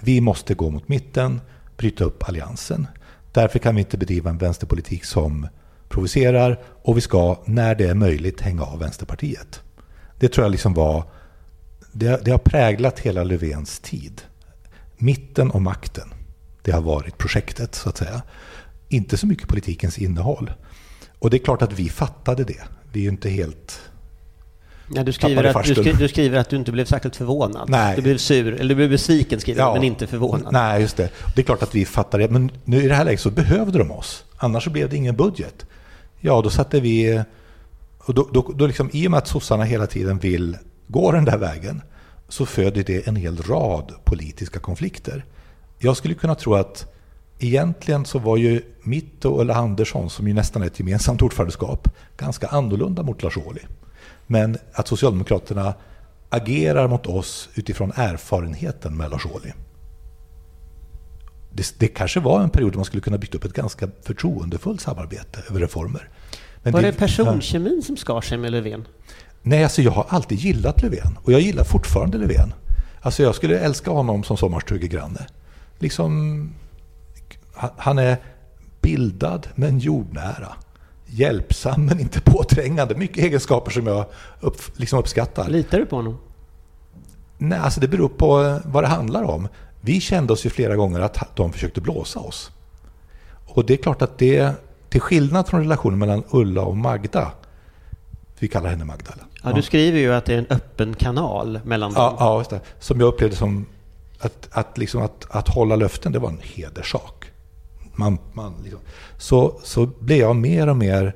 vi måste gå mot mitten, bryta upp alliansen. Därför kan vi inte bedriva en vänsterpolitik som provocerar och vi ska, när det är möjligt, hänga av Vänsterpartiet. Det tror jag liksom var... Det, det har präglat hela Löfvens tid. Mitten och makten, det har varit projektet så att säga. Inte så mycket politikens innehåll. Och det är klart att vi fattade det. Vi är ju inte helt Ja, du, skriver att, du, skri, du, skriver att du inte blev särskilt förvånad. Nej. Du blev sur, eller du blev besviken skriver ja. men inte förvånad. Nej, just det. Det är klart att vi fattar det. Men nu i det här läget så behövde de oss. Annars så blev det ingen budget. Ja, då satte vi Och då, då, då liksom, I och med att sossarna hela tiden vill gå den där vägen så föder det en hel rad politiska konflikter. Jag skulle kunna tro att egentligen så var ju mitt och Ulla Andersson, som ju nästan är ett gemensamt ordförandeskap, ganska annorlunda mot Lars Ohly. Men att Socialdemokraterna agerar mot oss utifrån erfarenheten med Lars Ohly. Det, det kanske var en period då man skulle kunna bygga upp ett ganska förtroendefullt samarbete över reformer. Men var det, det personkemin som skar sig med Löfven? Nej, alltså jag har alltid gillat Löfven och jag gillar fortfarande Löfven. Alltså jag skulle älska honom som sommarstugegranne. Liksom, han är bildad men jordnära. Hjälpsam men inte påträngande. Mycket egenskaper som jag upp, liksom uppskattar. Litar du på honom? Nej, alltså det beror på vad det handlar om. Vi kände oss ju flera gånger att de försökte blåsa oss. Och det är klart att det, till skillnad från relationen mellan Ulla och Magda, vi kallar henne Magda. Ja, du skriver ju att det är en öppen kanal mellan dem. Ja, ja just det. Som jag upplevde som att, att, liksom att, att hålla löften, det var en hederssak. Man, man liksom. så, så blev jag mer och mer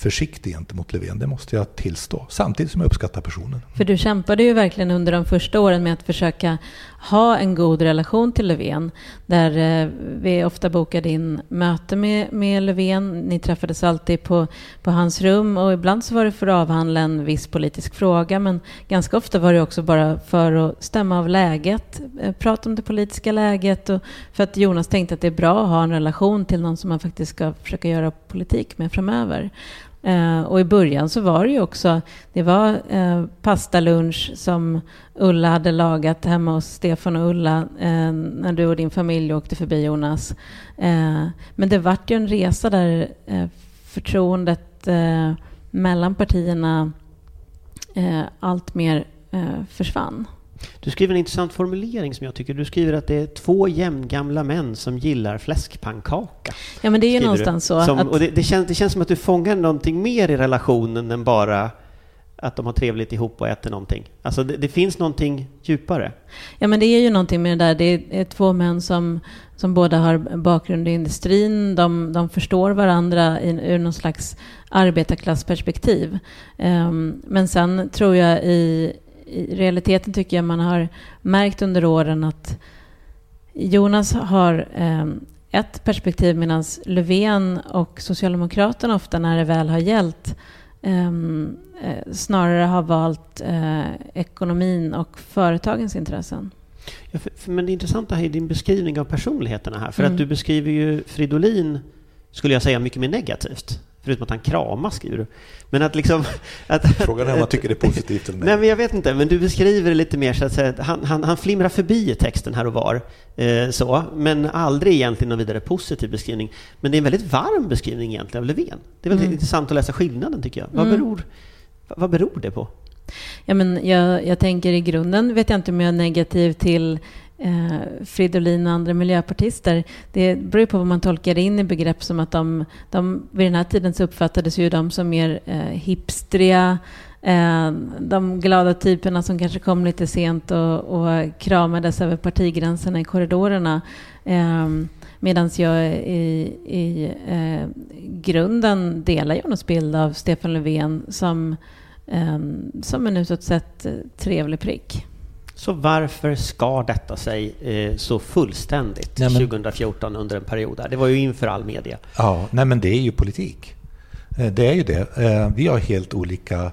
försiktig gentemot Löfven, det måste jag tillstå. Samtidigt som jag uppskattar personen. För du kämpade ju verkligen under de första åren med att försöka ha en god relation till Löfven. Där eh, vi ofta bokade in möte med, med Löfven. Ni träffades alltid på, på hans rum och ibland så var det för att avhandla en viss politisk fråga. Men ganska ofta var det också bara för att stämma av läget, eh, prata om det politiska läget och för att Jonas tänkte att det är bra att ha en relation till någon som man faktiskt ska försöka göra politik med framöver. Eh, och i början så var det ju också, det var eh, pastalunch som Ulla hade lagat hemma hos Stefan och Ulla eh, när du och din familj åkte förbi Jonas. Eh, men det vart ju en resa där eh, förtroendet eh, mellan partierna allt mer försvann. Du skriver en intressant formulering som jag tycker. Du skriver att det är två jämngamla män som gillar fläskpannkaka. Ja, men det är ju någonstans du. så. Som, att... och det, det, känns, det känns som att du fångar någonting mer i relationen än bara att de har trevligt ihop och äter någonting. Alltså det, det, finns någonting djupare. Ja, men det är ju någonting med det där. Det är två män som, som båda har bakgrund i industrin. De, de förstår varandra i, ur någon slags arbetarklassperspektiv. Um, men sen tror jag i, i realiteten tycker jag man har märkt under åren att Jonas har eh, ett perspektiv medan Löfven och Socialdemokraterna ofta när det väl har gällt ehm, eh, snarare har valt eh, ekonomin och företagens intressen. Ja, för, för, men det intressanta här är din beskrivning av personligheterna här. För mm. att du beskriver ju Fridolin, skulle jag säga, mycket mer negativt. Förutom att han kramas, skriver du. Men att liksom... Att, Frågan är om man tycker det är positivt eller nej. Nej, men jag vet inte. Men du beskriver det lite mer så att säga, han, han, han flimrar förbi texten här och var. Eh, så, men aldrig egentligen någon vidare positiv beskrivning. Men det är en väldigt varm beskrivning egentligen av Löfven. Det är väldigt mm. intressant att läsa skillnaden, tycker jag. Vad, mm. beror, vad beror det på? Ja, men jag, jag tänker i grunden vet jag inte om jag är negativ till eh, Fridolin och andra miljöpartister. Det beror på vad man tolkar in i begrepp som att de, de vid den här tiden så uppfattades ju de som mer eh, hipstriga, eh, de glada typerna som kanske kom lite sent och, och kramades över partigränserna i korridorerna. Eh, Medan jag i, i eh, grunden delar Jonas bild av Stefan Löfven som, eh, som en utåt sett eh, trevlig prick. Så varför skar detta sig eh, så fullständigt nej, men, 2014 under en period där? Det var ju inför all media. Ja, nej men det är ju politik. Eh, det är ju det. Eh, vi har helt olika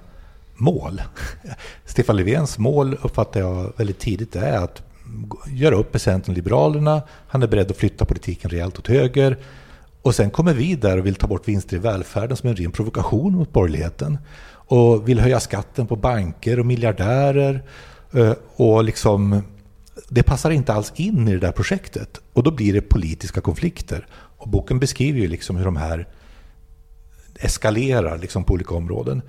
mål. Stefan Löfvens mål uppfattar jag väldigt tidigt är att göra upp med Centern och Liberalerna. Han är beredd att flytta politiken rejält åt höger. Och sen kommer vi där och vill ta bort vinster i välfärden som en ren provokation mot borgerligheten. Och vill höja skatten på banker och miljardärer Eh, och liksom, det passar inte alls in i det där projektet. Och då blir det politiska konflikter. Och boken beskriver ju liksom hur de här eskalerar liksom på olika områden.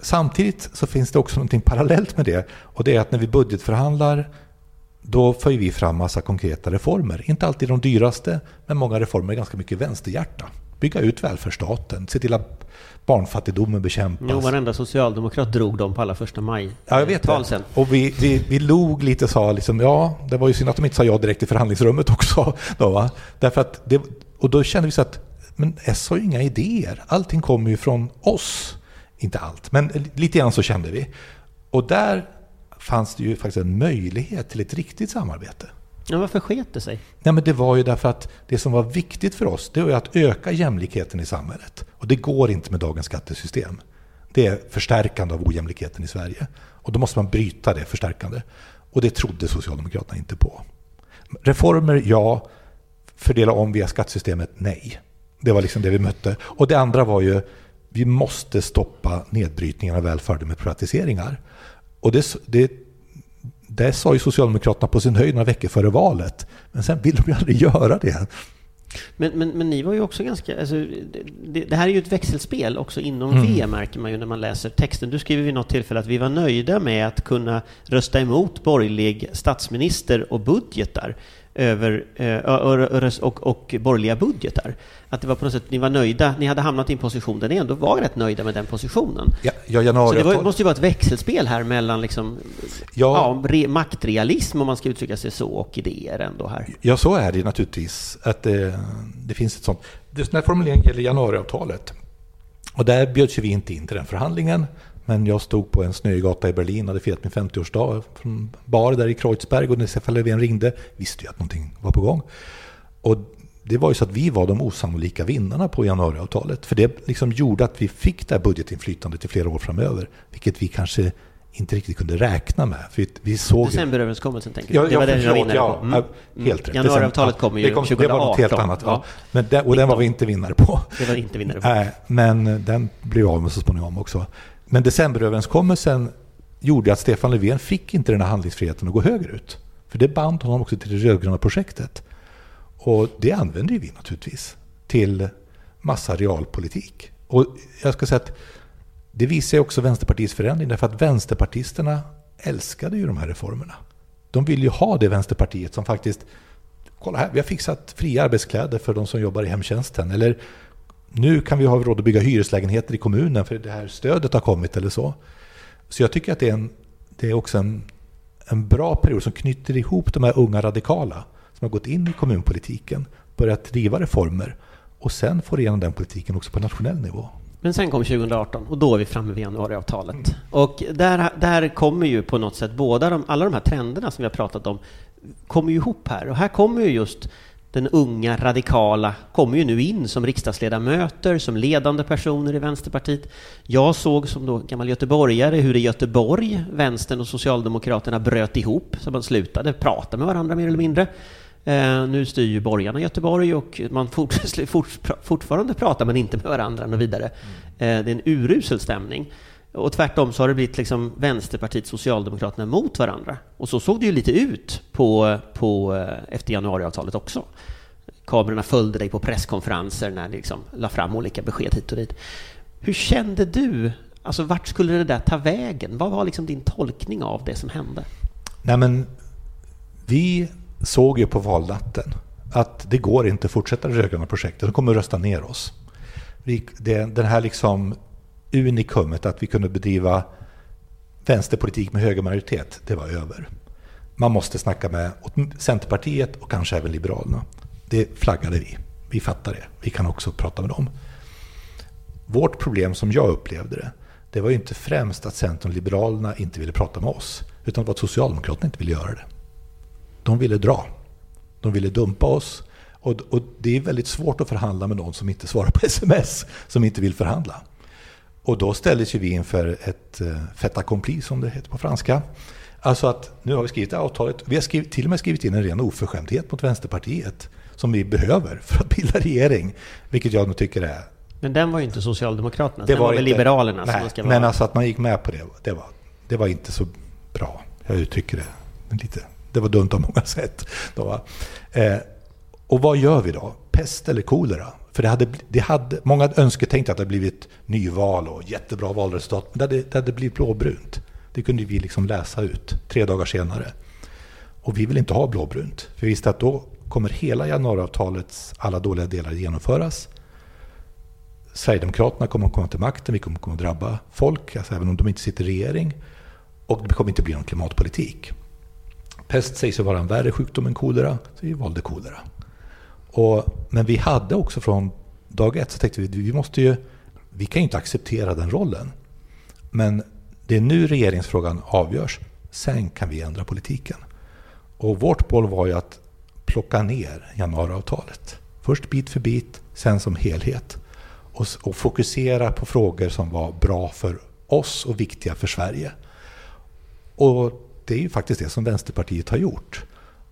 Samtidigt så finns det också någonting parallellt med det. Och det är att när vi budgetförhandlar då för vi fram massa konkreta reformer. Inte alltid de dyraste, men många reformer är ganska mycket vänsterhjärta. Bygga ut välfärdsstaten, se till att barnfattigdomen bekämpas. Jo, varenda socialdemokrat drog dem på alla första maj. Ja, jag vet det. Sen. Och vi, vi, vi log lite och sa liksom, ja, det var ju synd att de inte sa ja direkt i förhandlingsrummet också. Då, va? Därför att det, och då kände vi så att, men S har ju inga idéer. Allting kommer ju från oss. inte allt, men lite grann så kände vi. Och där fanns det ju faktiskt en möjlighet till ett riktigt samarbete. Ja, varför sket det sig? Nej, men det var ju därför att det som var viktigt för oss, det var att öka jämlikheten i samhället. Och det går inte med dagens skattesystem. Det är förstärkande av ojämlikheten i Sverige. Och då måste man bryta det förstärkande. Och det trodde Socialdemokraterna inte på. Reformer, ja. Fördela om via skattesystemet, nej. Det var liksom det vi mötte. Och det andra var ju, vi måste stoppa nedbrytningen av välfärden med privatiseringar. Och det, det, det sa ju Socialdemokraterna på sin höjd några veckor före valet. Men sen vill de ju aldrig göra det. Men, men, men ni var ju också ganska... Alltså, det, det, här är ju ett växelspel också inom mm. V, märker man ju när man läser texten. Du skriver vid något tillfälle att vi var nöjda med att kunna rösta emot borgerlig statsminister och budgetar över, eh, och, och borgerliga budgetar. Att det var på något sätt, ni var nöjda, ni hade hamnat i en position där ni ändå var rätt nöjda med den positionen. Ja, ja, januari, så det var, måste ju vara ett växelspel här mellan liksom, ja, ja re, maktrealism, om man ska uttrycka sig så, och idéer ändå här. Ja, så är det naturligtvis. Att det, det finns ett sånt. Den här formuleringen gäller januariavtalet. Och där bjöds vi inte in till den förhandlingen. Men jag stod på en snögata i Berlin, hade firat min 50-årsdag från bar där i Kreuzberg och när Stefan Löfven ringde visste jag att någonting var på gång. Och det var ju så att vi var de osannolika vinnarna på januariavtalet. För det liksom gjorde att vi fick det här budgetinflytandet i flera år framöver. Vilket vi kanske inte riktigt kunde räkna med. För vi såg Decemberöverenskommelsen tänker du? Ja, det var den jag var ja, mm. Helt rätt. Januariavtalet kom ju det kom, 2018. Det var något helt annat. Ja. Men det, och den var vi inte vinnare på. Det var inte vinnare på. Nej, men den blev av med så småningom också. Men decemberöverenskommelsen gjorde att Stefan Löfven fick inte den här handlingsfriheten att gå högerut. För det band honom också till det rödgröna projektet. Och det använder vi naturligtvis till massa realpolitik. Och jag ska säga att det visar också Vänsterpartiets förändring därför att vänsterpartisterna älskade ju de här reformerna. De vill ju ha det Vänsterpartiet som faktiskt Kolla här, vi har fixat fria arbetskläder för de som jobbar i hemtjänsten. Eller nu kan vi ha råd att bygga hyreslägenheter i kommunen för det här stödet har kommit eller så. Så jag tycker att det är, en, det är också en, en bra period som knyter ihop de här unga radikala som har gått in i kommunpolitiken, börjat driva reformer och sen får igenom den politiken också på nationell nivå. Men sen kom 2018 och då är vi framme vid januariavtalet. Mm. Och där, där kommer ju på något sätt båda de, alla de här trenderna som vi har pratat om kommer ju ihop här. Och här kommer ju just den unga radikala kommer ju nu in som riksdagsledamöter, som ledande personer i Vänsterpartiet. Jag såg som då gammal göteborgare hur i Göteborg vänstern och Socialdemokraterna bröt ihop, så man slutade prata med varandra mer eller mindre. Eh, nu styr ju borgarna Göteborg och man fort, fort, fortfarande pratar men inte med varandra och vidare. Mm. Eh, det är en urusel stämning. Och tvärtom så har det blivit liksom Vänsterpartiet Socialdemokraterna mot varandra. Och så såg det ju lite ut på, på, eh, efter januariavtalet också. Kamerorna följde dig på presskonferenser när ni liksom la fram olika besked hit och dit. Hur kände du? Alltså vart skulle det där ta vägen? Vad var liksom din tolkning av det som hände? Nej men, vi såg ju på valnatten att det går inte att fortsätta det rödgröna projektet. De kommer att rösta ner oss. Vi, det, den här liksom unikumet att vi kunde bedriva vänsterpolitik med högermajoritet, det var över. Man måste snacka med Centerpartiet och kanske även Liberalerna. Det flaggade vi. Vi fattar det. Vi kan också prata med dem. Vårt problem som jag upplevde det, det var ju inte främst att Centern och Liberalerna inte ville prata med oss, utan det var att Socialdemokraterna inte ville göra det. De ville dra. De ville dumpa oss. Och, och det är väldigt svårt att förhandla med någon som inte svarar på sms, som inte vill förhandla. Och då ställdes ju vi inför ett eh, fait accompli som det heter på franska. Alltså att nu har vi skrivit avtalet, vi har skrivit, till och med skrivit in en ren oförskämdhet mot Vänsterpartiet som vi behöver för att bilda regering, vilket jag nog tycker är... Men den var ju inte Socialdemokraterna, det den var, var väl inte, Liberalerna? Nej, men alltså att man gick med på det, det var, det var inte så bra. Jag uttrycker det lite. Det var dumt av många sätt. Då, eh, och vad gör vi då? Pest eller kolera? För det hade, det hade, många önsketänkte att det hade blivit nyval och jättebra valresultat. Men det hade, det hade blivit blåbrunt. Det kunde vi liksom läsa ut tre dagar senare. Och vi vill inte ha blåbrunt. För vi visste att då kommer hela januariavtalets alla dåliga delar genomföras. Sverigedemokraterna kommer att komma till makten, vi kommer att drabba folk, alltså även om de inte sitter i regering. Och det kommer inte bli någon klimatpolitik. Pest sägs ju vara en värre sjukdom än kolera, så vi valde kolera. Och, men vi hade också från dag ett så tänkte vi, vi måste ju, vi kan ju inte acceptera den rollen. Men det är nu regeringsfrågan avgörs. Sen kan vi ändra politiken. Och vårt mål var ju att plocka ner januariavtalet. Först bit för bit, sen som helhet. Och, och fokusera på frågor som var bra för oss och viktiga för Sverige. Och det är ju faktiskt det som Vänsterpartiet har gjort.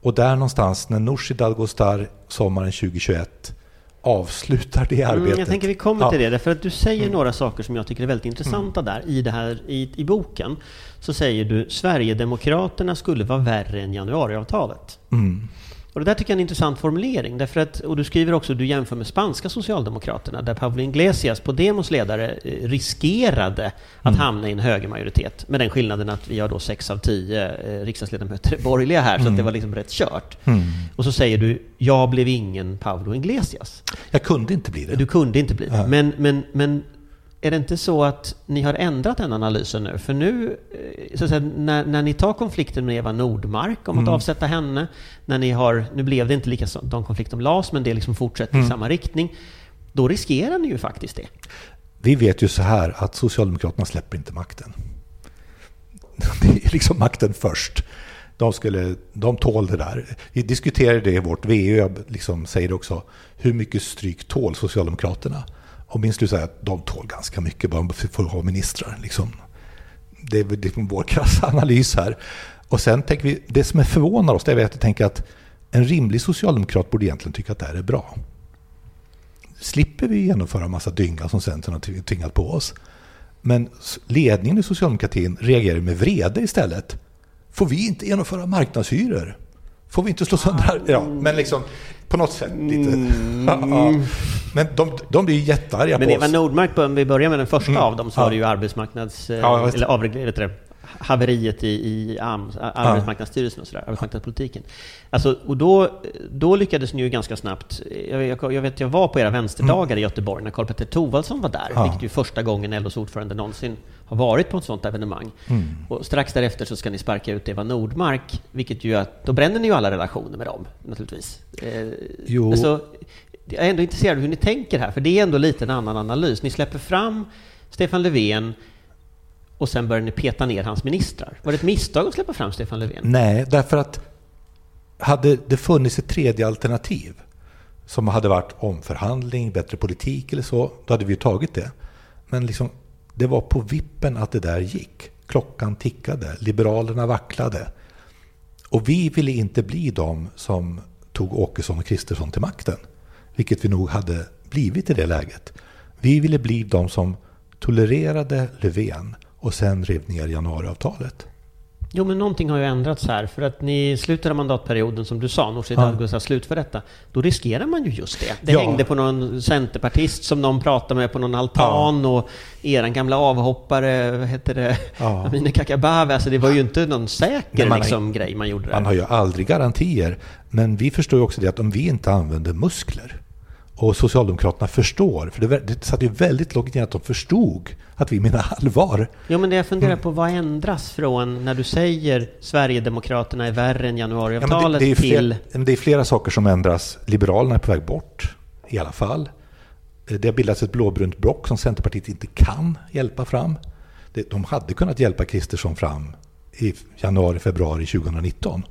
Och där någonstans när Nooshi Dadgostar sommaren 2021 avslutar det arbetet. Mm, jag tänker vi kommer ja. till det, därför att du säger mm. några saker som jag tycker är väldigt intressanta mm. där i, det här, i, i boken. Så säger du Sverigedemokraterna skulle vara värre än januariavtalet. Mm. Och det där tycker jag är en intressant formulering. Därför att, och du skriver också, du jämför med spanska socialdemokraterna, där Pablo Iglesias, Podemos ledare, eh, riskerade att mm. hamna i en högermajoritet. Med den skillnaden att vi har då sex av tio eh, riksdagsledamöter borgerliga här, mm. så att det var liksom rätt kört. Mm. Och så säger du, jag blev ingen Pablo Iglesias. Jag kunde inte bli det. Du kunde inte bli det. Men, men, men är det inte så att ni har ändrat den analysen nu? För nu, eh, så att säga, när, när ni tar konflikten med Eva Nordmark om att mm. avsätta henne, när ni har, nu blev det inte lika de konflikt om LAS, men det liksom fortsätter mm. i samma riktning, då riskerar ni ju faktiskt det. Vi vet ju så här att Socialdemokraterna släpper inte makten. Det är liksom makten först. De, skulle, de tål det där. Vi diskuterade det i vårt VU, jag liksom säger också, hur mycket stryk tål Socialdemokraterna? Och min slutsats är att de tål ganska mycket bara för att ha ministrar. Liksom. Det är liksom vår krassa analys här. Och sen tänker vi, det som är förvånar oss, det är att jag tänker att en rimlig socialdemokrat borde egentligen tycka att det här är bra. Slipper vi genomföra en massa dynga som Centern har tvingat på oss. Men ledningen i socialdemokratin reagerar med vrede istället. Får vi inte genomföra marknadshyror? Får vi inte slå sönder... Ja, men liksom på något sätt lite... Mm. ja. Men de, de blir jättearga Men på Eva oss. Nordmark, om vi börjar med den första mm. av dem, så ja. var det ju arbetsmarknads... Ja, eller avreglerat haveriet i, i AMS, arbetsmarknadsstyrelsen och sådär, arbetsmarknadspolitiken. Alltså, och då, då lyckades ni ju ganska snabbt, jag, jag, jag vet jag var på era vänsterdagar mm. i Göteborg när Karl-Petter Thorwaldsson var där, ja. vilket ju första gången LOs ordförande någonsin har varit på ett sådant evenemang. Mm. Och strax därefter så ska ni sparka ut Eva Nordmark, vilket ju att då bränner ni ju alla relationer med dem naturligtvis. Eh, jo. Alltså, jag är ändå intresserad av hur ni tänker här, för det är ändå lite en annan analys. Ni släpper fram Stefan Löfven och sen började ni peta ner hans ministrar. Var det ett misstag att släppa fram Stefan Löfven? Nej, därför att hade det funnits ett tredje alternativ som hade varit omförhandling, bättre politik eller så, då hade vi ju tagit det. Men liksom, det var på vippen att det där gick. Klockan tickade, Liberalerna vacklade. Och vi ville inte bli de som tog Åkesson och Kristersson till makten. Vilket vi nog hade blivit i det läget. Vi ville bli de som tolererade Löfven och sen rev ner januariavtalet. Jo, men någonting har ju ändrats här. För att ni slutar mandatperioden, som du sa, Nooshi Dadgostar ja. slutför detta. Då riskerar man ju just det. Det ja. hängde på någon centerpartist som någon pratade med på någon altan ja. och eran gamla avhoppare, vad heter det, ja. Amineh Kakabaveh. Alltså det var ju inte någon säker man, liksom, grej man gjorde där. Man har ju aldrig garantier. Men vi förstår ju också det att om vi inte använder muskler och Socialdemokraterna förstår, för det, det satt ju väldigt långt in att de förstod att vi menar allvar. Jo, men det jag funderar mm. på, vad ändras från när du säger Sverigedemokraterna är värre än januariavtalet ja, det, det till... Flera, det är flera saker som ändras. Liberalerna är på väg bort, i alla fall. Det har bildats ett blåbrunt block som Centerpartiet inte kan hjälpa fram. De hade kunnat hjälpa Kristersson fram i januari, februari 2019.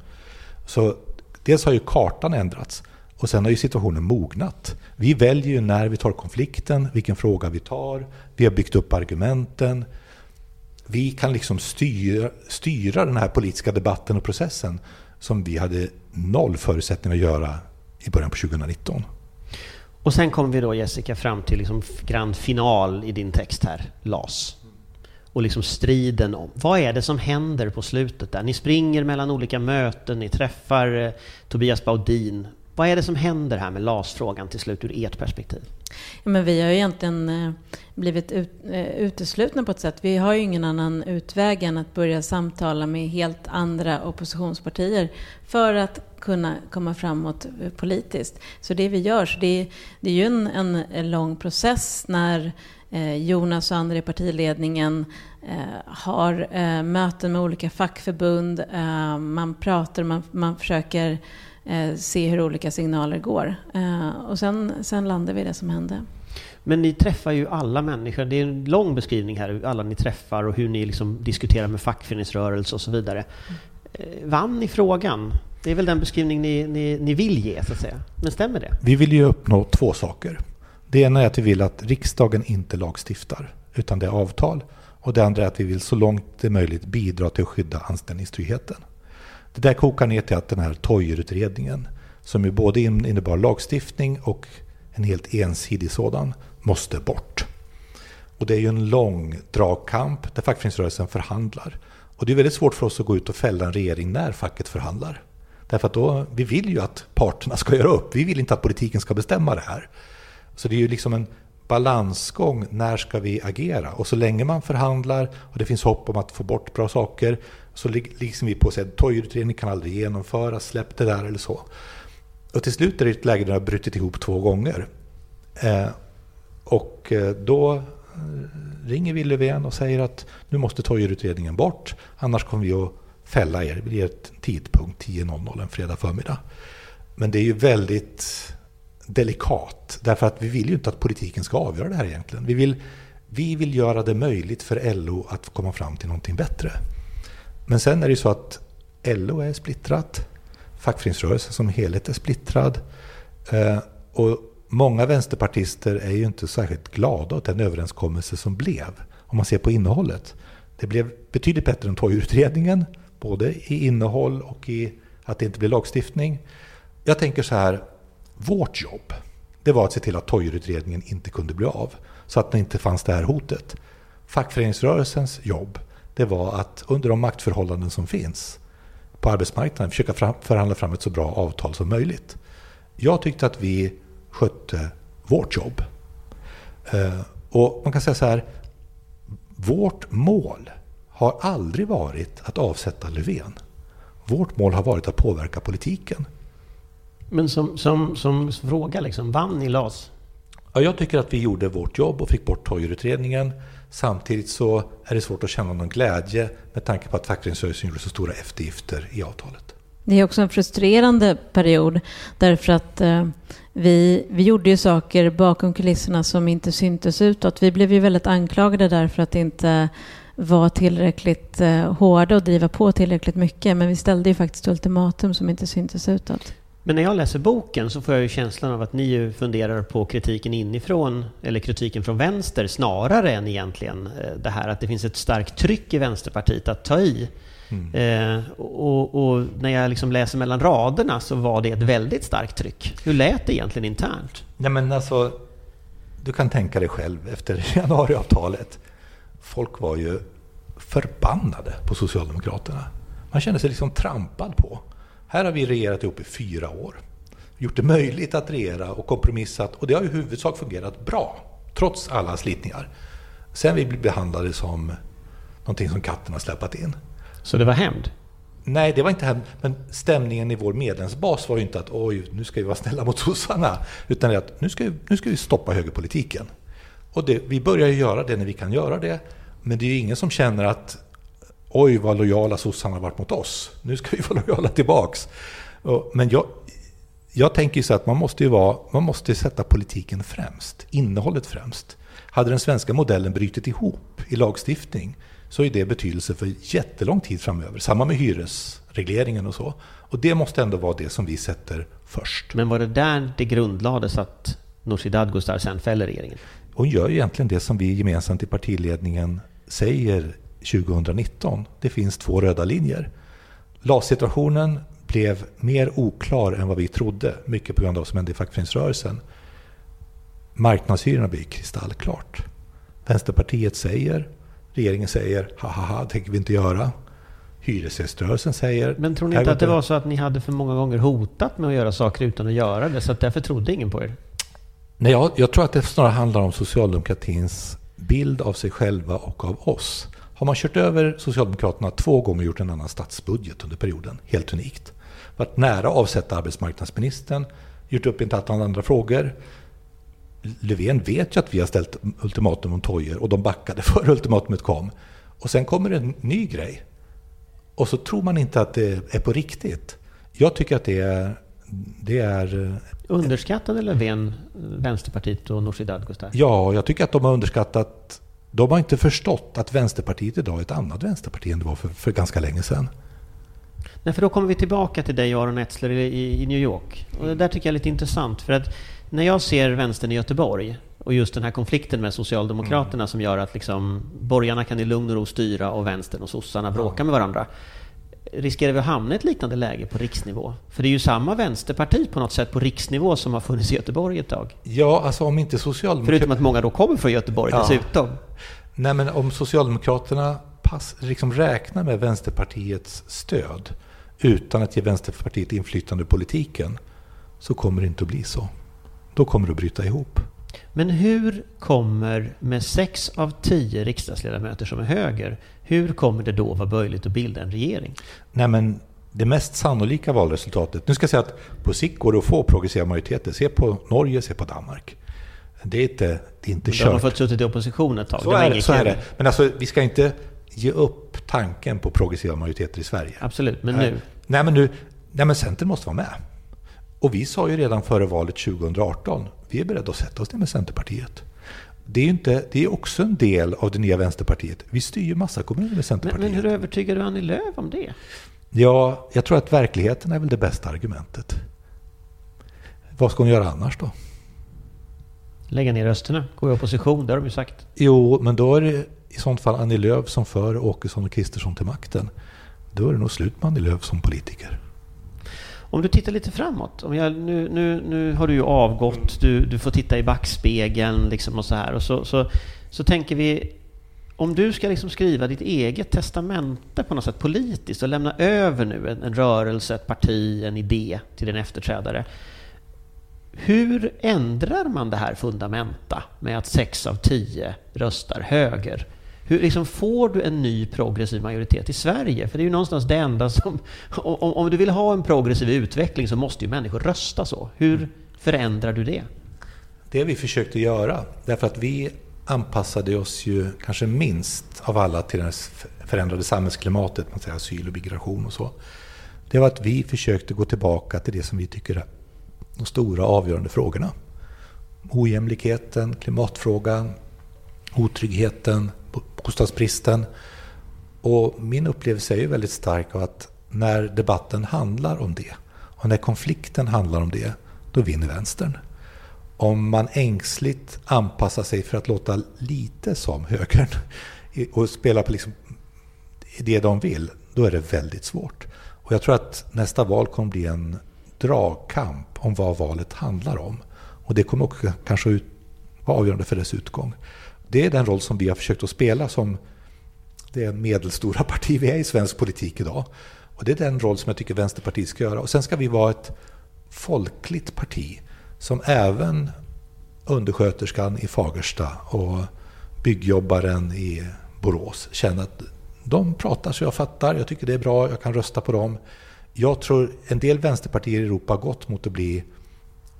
Så dels har ju kartan ändrats. Och sen har ju situationen mognat. Vi väljer ju när vi tar konflikten, vilken fråga vi tar. Vi har byggt upp argumenten. Vi kan liksom styra, styra den här politiska debatten och processen som vi hade noll förutsättningar att göra i början på 2019. Och sen kommer vi då Jessica fram till liksom grand final i din text här, LAS. Och liksom striden om, vad är det som händer på slutet där? Ni springer mellan olika möten, ni träffar eh, Tobias Baudin. Vad är det som händer här med LAS-frågan till slut ur ert perspektiv? Ja, men vi har ju egentligen eh, blivit ut, eh, uteslutna på ett sätt. Vi har ju ingen annan utväg än att börja samtala med helt andra oppositionspartier för att kunna komma framåt eh, politiskt. Så det vi gör, så det, det är ju en, en, lång process när Jonas och andra i partiledningen har möten med olika fackförbund. man pratar, man, man försöker eh, se hur olika signaler går. Eh, och sen, sen landar vi i det som hände. Men ni träffar ju alla människor. Det är en lång beskrivning här, alla ni träffar och hur ni liksom diskuterar med fackföreningsrörelse och så vidare. Vann ni frågan? Det är väl den beskrivning ni, ni, ni vill ge, så att säga. Men stämmer det? Vi vill ju uppnå två saker. Det ena är att vi vill att riksdagen inte lagstiftar, utan det är avtal. Och det andra är att vi vill så långt det är möjligt bidra till att skydda anställningstryggheten. Det där kokar ner till att den här Toijerutredningen, som ju både innebar lagstiftning och en helt ensidig sådan, måste bort. Och det är ju en lång dragkamp där fackföreningsrörelsen förhandlar. Och det är väldigt svårt för oss att gå ut och fälla en regering när facket förhandlar. Därför att då, vi vill ju att parterna ska göra upp. Vi vill inte att politiken ska bestämma det här. Så det är ju liksom en balansgång. När ska vi agera? Och så länge man förhandlar och det finns hopp om att få bort bra saker så liksom vi på att säga att Toijerutredningen kan aldrig genomföras, släpp det där eller så. Och till slut är det ett läge där det har brutit ihop två gånger. Eh, och eh, då eh, ringer vi Löfven och säger att nu måste Toijerutredningen bort, annars kommer vi att fälla er vid ett tidpunkt 10.00 en fredag förmiddag. Men det är ju väldigt delikat, därför att vi vill ju inte att politiken ska avgöra det här egentligen. Vi vill, vi vill göra det möjligt för LO att komma fram till någonting bättre. Men sen är det ju så att LO är splittrat, fackföreningsrörelsen som helhet är splittrad eh, och många vänsterpartister är ju inte särskilt glada åt den överenskommelse som blev, om man ser på innehållet. Det blev betydligt bättre än Toijerutredningen, både i innehåll och i att det inte blir lagstiftning. Jag tänker så här, vårt jobb, det var att se till att Toijerutredningen inte kunde bli av, så att det inte fanns det här hotet. Fackföreningsrörelsens jobb, det var att under de maktförhållanden som finns på arbetsmarknaden försöka förhandla fram ett så bra avtal som möjligt. Jag tyckte att vi skötte vårt jobb. Eh, och man kan säga så här, vårt mål har aldrig varit att avsätta Löfven. Vårt mål har varit att påverka politiken. Men som, som, som fråga, liksom, vann ni LAS? Ja, jag tycker att vi gjorde vårt jobb och fick bort Toijerutredningen. Samtidigt så är det svårt att känna någon glädje med tanke på att fackföreningsrörelsen gjorde så stora eftergifter i avtalet. Det är också en frustrerande period därför att eh, vi, vi gjorde ju saker bakom kulisserna som inte syntes utåt. Vi blev ju väldigt anklagade därför att inte var tillräckligt eh, hårda och driva på tillräckligt mycket. Men vi ställde ju faktiskt ultimatum som inte syntes utåt. Men när jag läser boken så får jag ju känslan av att ni ju funderar på kritiken inifrån, eller kritiken från vänster, snarare än egentligen eh, det här att det finns ett starkt tryck i Vänsterpartiet att ta i. Mm. Eh, och, och, när jag liksom läser mellan raderna så var det ett väldigt starkt tryck. Hur lät det egentligen internt? Nej men alltså, du kan tänka dig själv efter januariavtalet. Folk var ju förbannade på Socialdemokraterna. Man kände sig liksom trampad på. Här har vi regerat ihop i fyra år. Gjort det möjligt att regera och kompromissat och det har i huvudsak fungerat bra. Trots alla slitningar. Sen vi blev behandlade som någonting som katten har släpat in. Så det var hämnd? Nej, det var inte hämnd. Men stämningen i vår medlemsbas var ju inte att oj, nu ska vi vara snälla mot sossarna. Utan att nu ska, vi, nu ska vi stoppa högerpolitiken. Och det, vi börjar ju göra det när vi kan göra det. Men det är ju ingen som känner att oj vad lojala sossarna har varit mot oss. Nu ska vi vara lojala tillbaks. Men jag, jag tänker så att man måste vara, man måste sätta politiken främst, innehållet främst. Hade den svenska modellen brutit ihop i lagstiftning så är det betydelse för jättelång tid framöver. Samma med hyresregleringen och så. Och det måste ändå vara det som vi sätter först. Men var det där det grundlades att Nooshi Dadgostar sen fäller regeringen? Hon gör egentligen det som vi gemensamt i partiledningen säger 2019. Det finns två röda linjer. LAS-situationen blev mer oklar än vad vi trodde, mycket på grund av vad som hände i fackföreningsrörelsen. Marknadshyrorna blir kristallklart. Vänsterpartiet säger, regeringen säger, haha, det tänker vi inte göra. Hyresgäströrelsen säger... Men tror ni inte att det var så att ni hade för många gånger hotat med att göra saker utan att göra det, så att därför trodde ingen på er? Nej, jag, jag tror att det snarare handlar om socialdemokratins bild av sig själva och av oss. Har man kört över Socialdemokraterna två gånger och gjort en annan statsbudget under perioden, helt unikt. Varit nära att avsätta arbetsmarknadsministern, gjort upp i ett antal andra frågor. Löfven vet ju att vi har ställt ultimatum om Toijer och de backade före ultimatumet kom. Och sen kommer en ny grej. Och så tror man inte att det är på riktigt. Jag tycker att det är, det är... eh, Underskattade Löfven Vänsterpartiet och Nooshi Dadgostar? Ja, jag tycker att de har underskattat... De har inte förstått att Vänsterpartiet idag är ett annat Vänsterparti än det var för, för ganska länge sedan. Nej, för då kommer vi tillbaka till dig Aron Etzler i, i New York. Och det där tycker jag är lite intressant för att när jag ser vänstern i Göteborg och just den här konflikten med Socialdemokraterna som gör att liksom borgarna kan i lugn och ro styra och vänstern och sossarna bråkar med varandra. Riskerar vi att hamna i ett liknande läge på riksnivå? För det är ju samma vänsterparti på något sätt på riksnivå som har funnits i Göteborg ett tag. Ja, alltså om inte Förutom Socialdemokraterna... att många då kommer från Göteborg Ja. dessutom. Nej, men om Socialdemokraterna pass, liksom räknar med Vänsterpartiets stöd utan att ge Vänsterpartiet inflytande i politiken så kommer det inte att bli så. Då kommer det att bryta ihop. Men hur kommer, med sex av tio riksdagsledamöter som är höger, hur kommer det då vara möjligt att bilda en regering? Nej, men det mest sannolika valresultatet... Nu ska jag säga att på sikt går det att få progressiva majoriteter. Se på Norge, se på Danmark. Det är inte, det är inte De har kört. fått suttit i opposition ett tag. Så var är, det, så är det. Men alltså, vi ska inte ge upp tanken på progressiva majoriteter i Sverige. Absolut, men nu. Nej, men nu... Nej, men Centern måste vara med. Och vi sa ju redan före valet 2018, vi är beredda att sätta oss ner med Centerpartiet. Det är inte, det är också en del av det nya Vänsterpartiet. Vi styr ju massa kommuner med Men, Centerpartiet. men hur övertygar du Annie Lööf om det? Ja, jag tror att verkligheten är väl det bästa argumentet. Vad ska hon göra annars då? Lägga ner rösterna, gå i opposition, det har de ju sagt. Jo, men då är det i sånt fall Annie Lööf som för Åkesson och Kristersson till makten. Då är det nog slut med Annie Lööf som politiker. Om du tittar lite framåt, om jag, nu, nu, nu har du ju avgått, du, du får titta i backspegeln liksom och så här. Och så, så, så tänker vi, om du ska liksom skriva ditt eget testamente på något sätt politiskt och lämna över nu en, en rörelse, ett parti, en idé till din efterträdare. Hur ändrar man det här fundamenta med att sex av tio röstar höger? Hur liksom får du en ny progressiv majoritet i Sverige? För det är ju någonstans det enda som... Om, om du vill ha en progressiv utveckling så måste ju människor rösta så. Hur förändrar du det? Det vi försökte göra, därför att vi anpassade oss ju kanske minst av alla till det förändrade samhällsklimatet, man säger asyl och migration och så. Det var att vi försökte gå tillbaka till det som vi tycker är de stora avgörande frågorna. Ojämlikheten, klimatfrågan, otryggheten, bostadsbristen. Och min upplevelse är ju väldigt stark av att när debatten handlar om det och när konflikten handlar om det, då vinner vänstern. Om man ängsligt anpassar sig för att låta lite som högern och spela på liksom det de vill, då är det väldigt svårt. Och jag tror att nästa val kommer bli en dragkamp om vad valet handlar om. Och det kommer också kanske vara avgörande för dess utgång. Det är den roll som vi har försökt att spela som det medelstora parti vi är i svensk politik idag. Och det är den roll som jag tycker Vänsterpartiet ska göra. Och sen ska vi vara ett folkligt parti som även undersköterskan i Fagersta och byggjobbaren i Borås känner att de pratar så jag fattar, jag tycker det är bra, jag kan rösta på dem. Jag tror en del vänsterpartier i Europa har gått mot att bli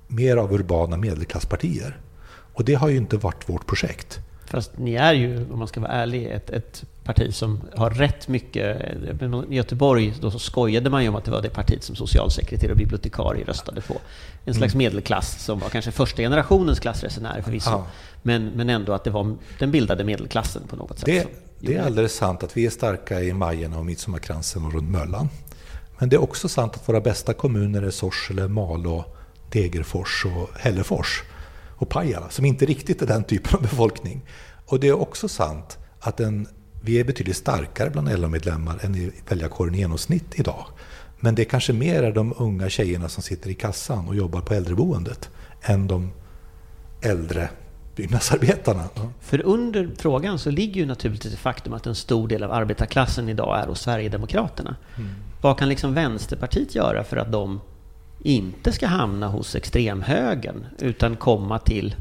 mer av urbana medelklasspartier. Och det har ju inte varit vårt projekt. Fast ni är ju, om man ska vara ärlig, ett, ett parti som har rätt mycket... I Göteborg då så skojade man ju om att det var det partiet som socialsekreterare och bibliotekarie röstade på. En slags medelklass som var kanske första generationens klassresenärer förvisso. Ja. Men, men ändå att det var den bildade medelklassen på något sätt. Det, det är alldeles sant att vi är starka i Majerna och Midsommarkransen och runt Möllan. Men det är också sant att våra bästa kommuner är Sorsele, Malå, Degerfors och Hällefors och Pajala, som inte riktigt är den typen av befolkning. Och det är också sant att en, vi är betydligt starkare bland LO-medlemmar än i väljarkåren i genomsnitt idag. Men det är kanske mer är de unga tjejerna som sitter i kassan och jobbar på äldreboendet än de äldre byggnadsarbetarna. För under frågan så ligger ju naturligtvis det faktum att en stor del av arbetarklassen idag är hos Sverigedemokraterna. Mm. Vad kan liksom Vänsterpartiet göra för att de inte ska hamna hos extremhögern utan komma till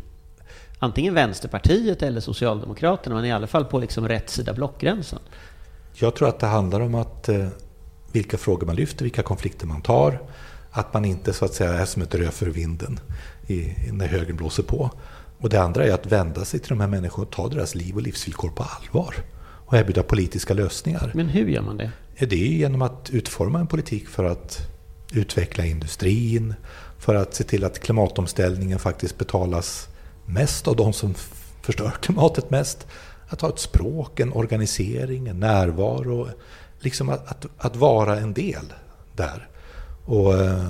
antingen Vänsterpartiet eller Socialdemokraterna, men i alla fall på liksom rätt sida blockgränsen? Jag tror att det handlar om att eh, vilka frågor man lyfter, vilka konflikter man tar. Att man inte så att säga är som ett rö för vinden i, när högern blåser på. Och det andra är att vända sig till de här människorna och ta deras liv och livsvillkor på allvar. Och erbjuda politiska lösningar. Men hur gör man det? Det är genom att utforma en politik för att utveckla industrin, för att se till att klimatomställningen faktiskt betalas mest av de som förstör klimatet mest. Att ha ett språk, en organisering, en närvaro. Liksom att, att, att vara en del där. Och eh,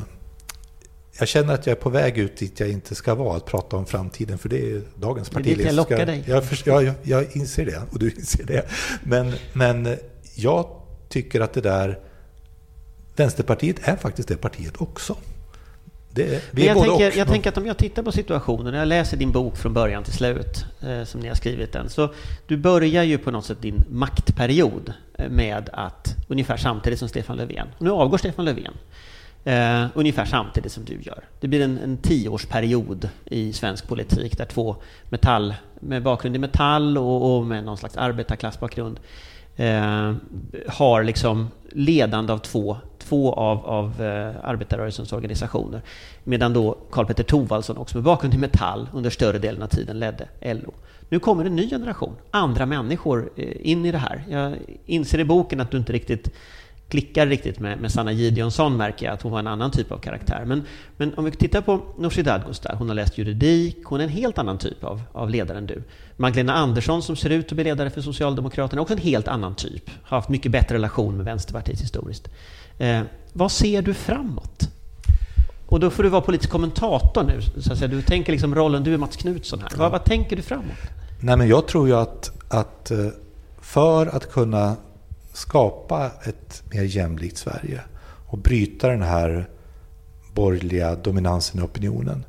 jag känner att jag är på väg ut dit jag inte ska vara, att prata om framtiden, för det är dagens partiledare. Det är dit jag lockar dig. Jag, jag, jag, jag inser det, och du inser det. Men, men jag tycker att det där... Vänsterpartiet är faktiskt det partiet också. Det, vi jag, tänker, jag tänker att om jag tittar på situationen, jag läser din bok från början till slut, eh, som ni har skrivit den, så du börjar ju på något sätt din maktperiod eh, med att, ungefär samtidigt som Stefan Löfven, och nu avgår Stefan Löfven, eh, ungefär samtidigt som du gör. Det blir en, en tioårsperiod i svensk politik där två metall, med bakgrund i metall och, och med någon slags arbetarklassbakgrund eh, har liksom ledande av två, två av, av eh, arbetarrörelsens organisationer. Medan då Karl-Petter Thorwaldsson, också med bakgrund i Metall, under större delen av tiden ledde LO. Nu kommer en ny generation, andra människor eh, in i det här. Jag inser i boken att du inte riktigt klickar riktigt med, med Sanna Gideonsson märker jag att hon var en annan typ av karaktär. Men, men om vi tittar på Nooshi Dadgostar, hon har läst juridik, hon är en helt annan typ av, av ledare än du. Magdalena Andersson som ser ut att bli ledare för Socialdemokraterna, är också en helt annan typ. Har haft mycket bättre relation med Vänsterpartiet historiskt. Eh, vad ser du framåt? Och då får du vara politisk kommentator nu, så att säga. Du tänker liksom rollen, du är Mats Knutsson här. Ja. Vad, vad tänker du framåt? Nej men jag tror ju att, att eh, för att kunna skapa ett mer jämlikt Sverige och bryta den här borgerliga dominansen i opinionen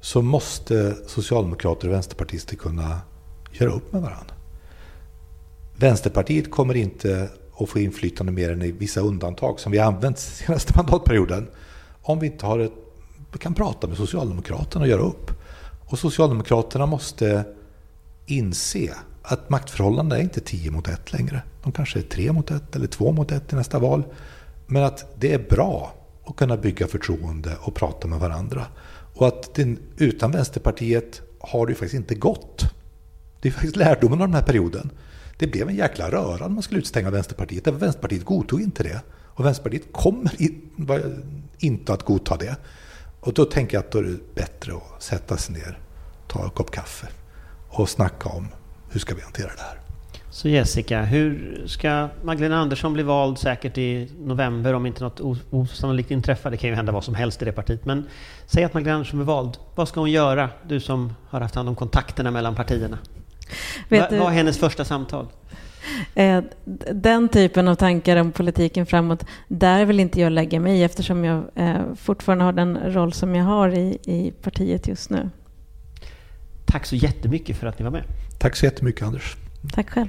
så måste socialdemokrater och vänsterpartister kunna göra upp med varandra. Vänsterpartiet kommer inte och få inflytande mer än i vissa undantag som vi har använt senaste mandatperioden om vi inte har ett, kan prata med Socialdemokraterna och göra upp. Och Socialdemokraterna måste inse att maktförhållandena är inte 10 mot 1 längre. De kanske är 3 mot 1 eller 2 mot 1 i nästa val. Men att det är bra att kunna bygga förtroende och prata med varandra. Och att den, utan Vänsterpartiet har det ju faktiskt inte gått. Det är faktiskt lärdomen av den här perioden. Det blev en jäkla röra när man skulle utstänga Vänsterpartiet. Därför Vänsterpartiet godtog inte det. Och Vänsterpartiet kommer inte att godta det. Och då tänker jag att då är det bättre att sätta sig ner, ta en kopp kaffe och snacka om hur ska vi hantera det här. Så Jessica, hur ska Magdalena Andersson bli vald säkert i november om inte något osannolikt inträffar? Det kan ju hända vad som helst i det partiet. Men säg att Magdalena Andersson blir vald. Vad ska hon göra? Du som har haft hand om kontakterna mellan partierna. Vad var hennes första samtal? Eh, den typen av tankar om politiken framåt, där vill inte jag lägga mig eftersom jag eh, fortfarande har den roll som jag har i, i partiet just nu. Tack så jättemycket för att ni var med. Tack så jättemycket Anders. Tack själv.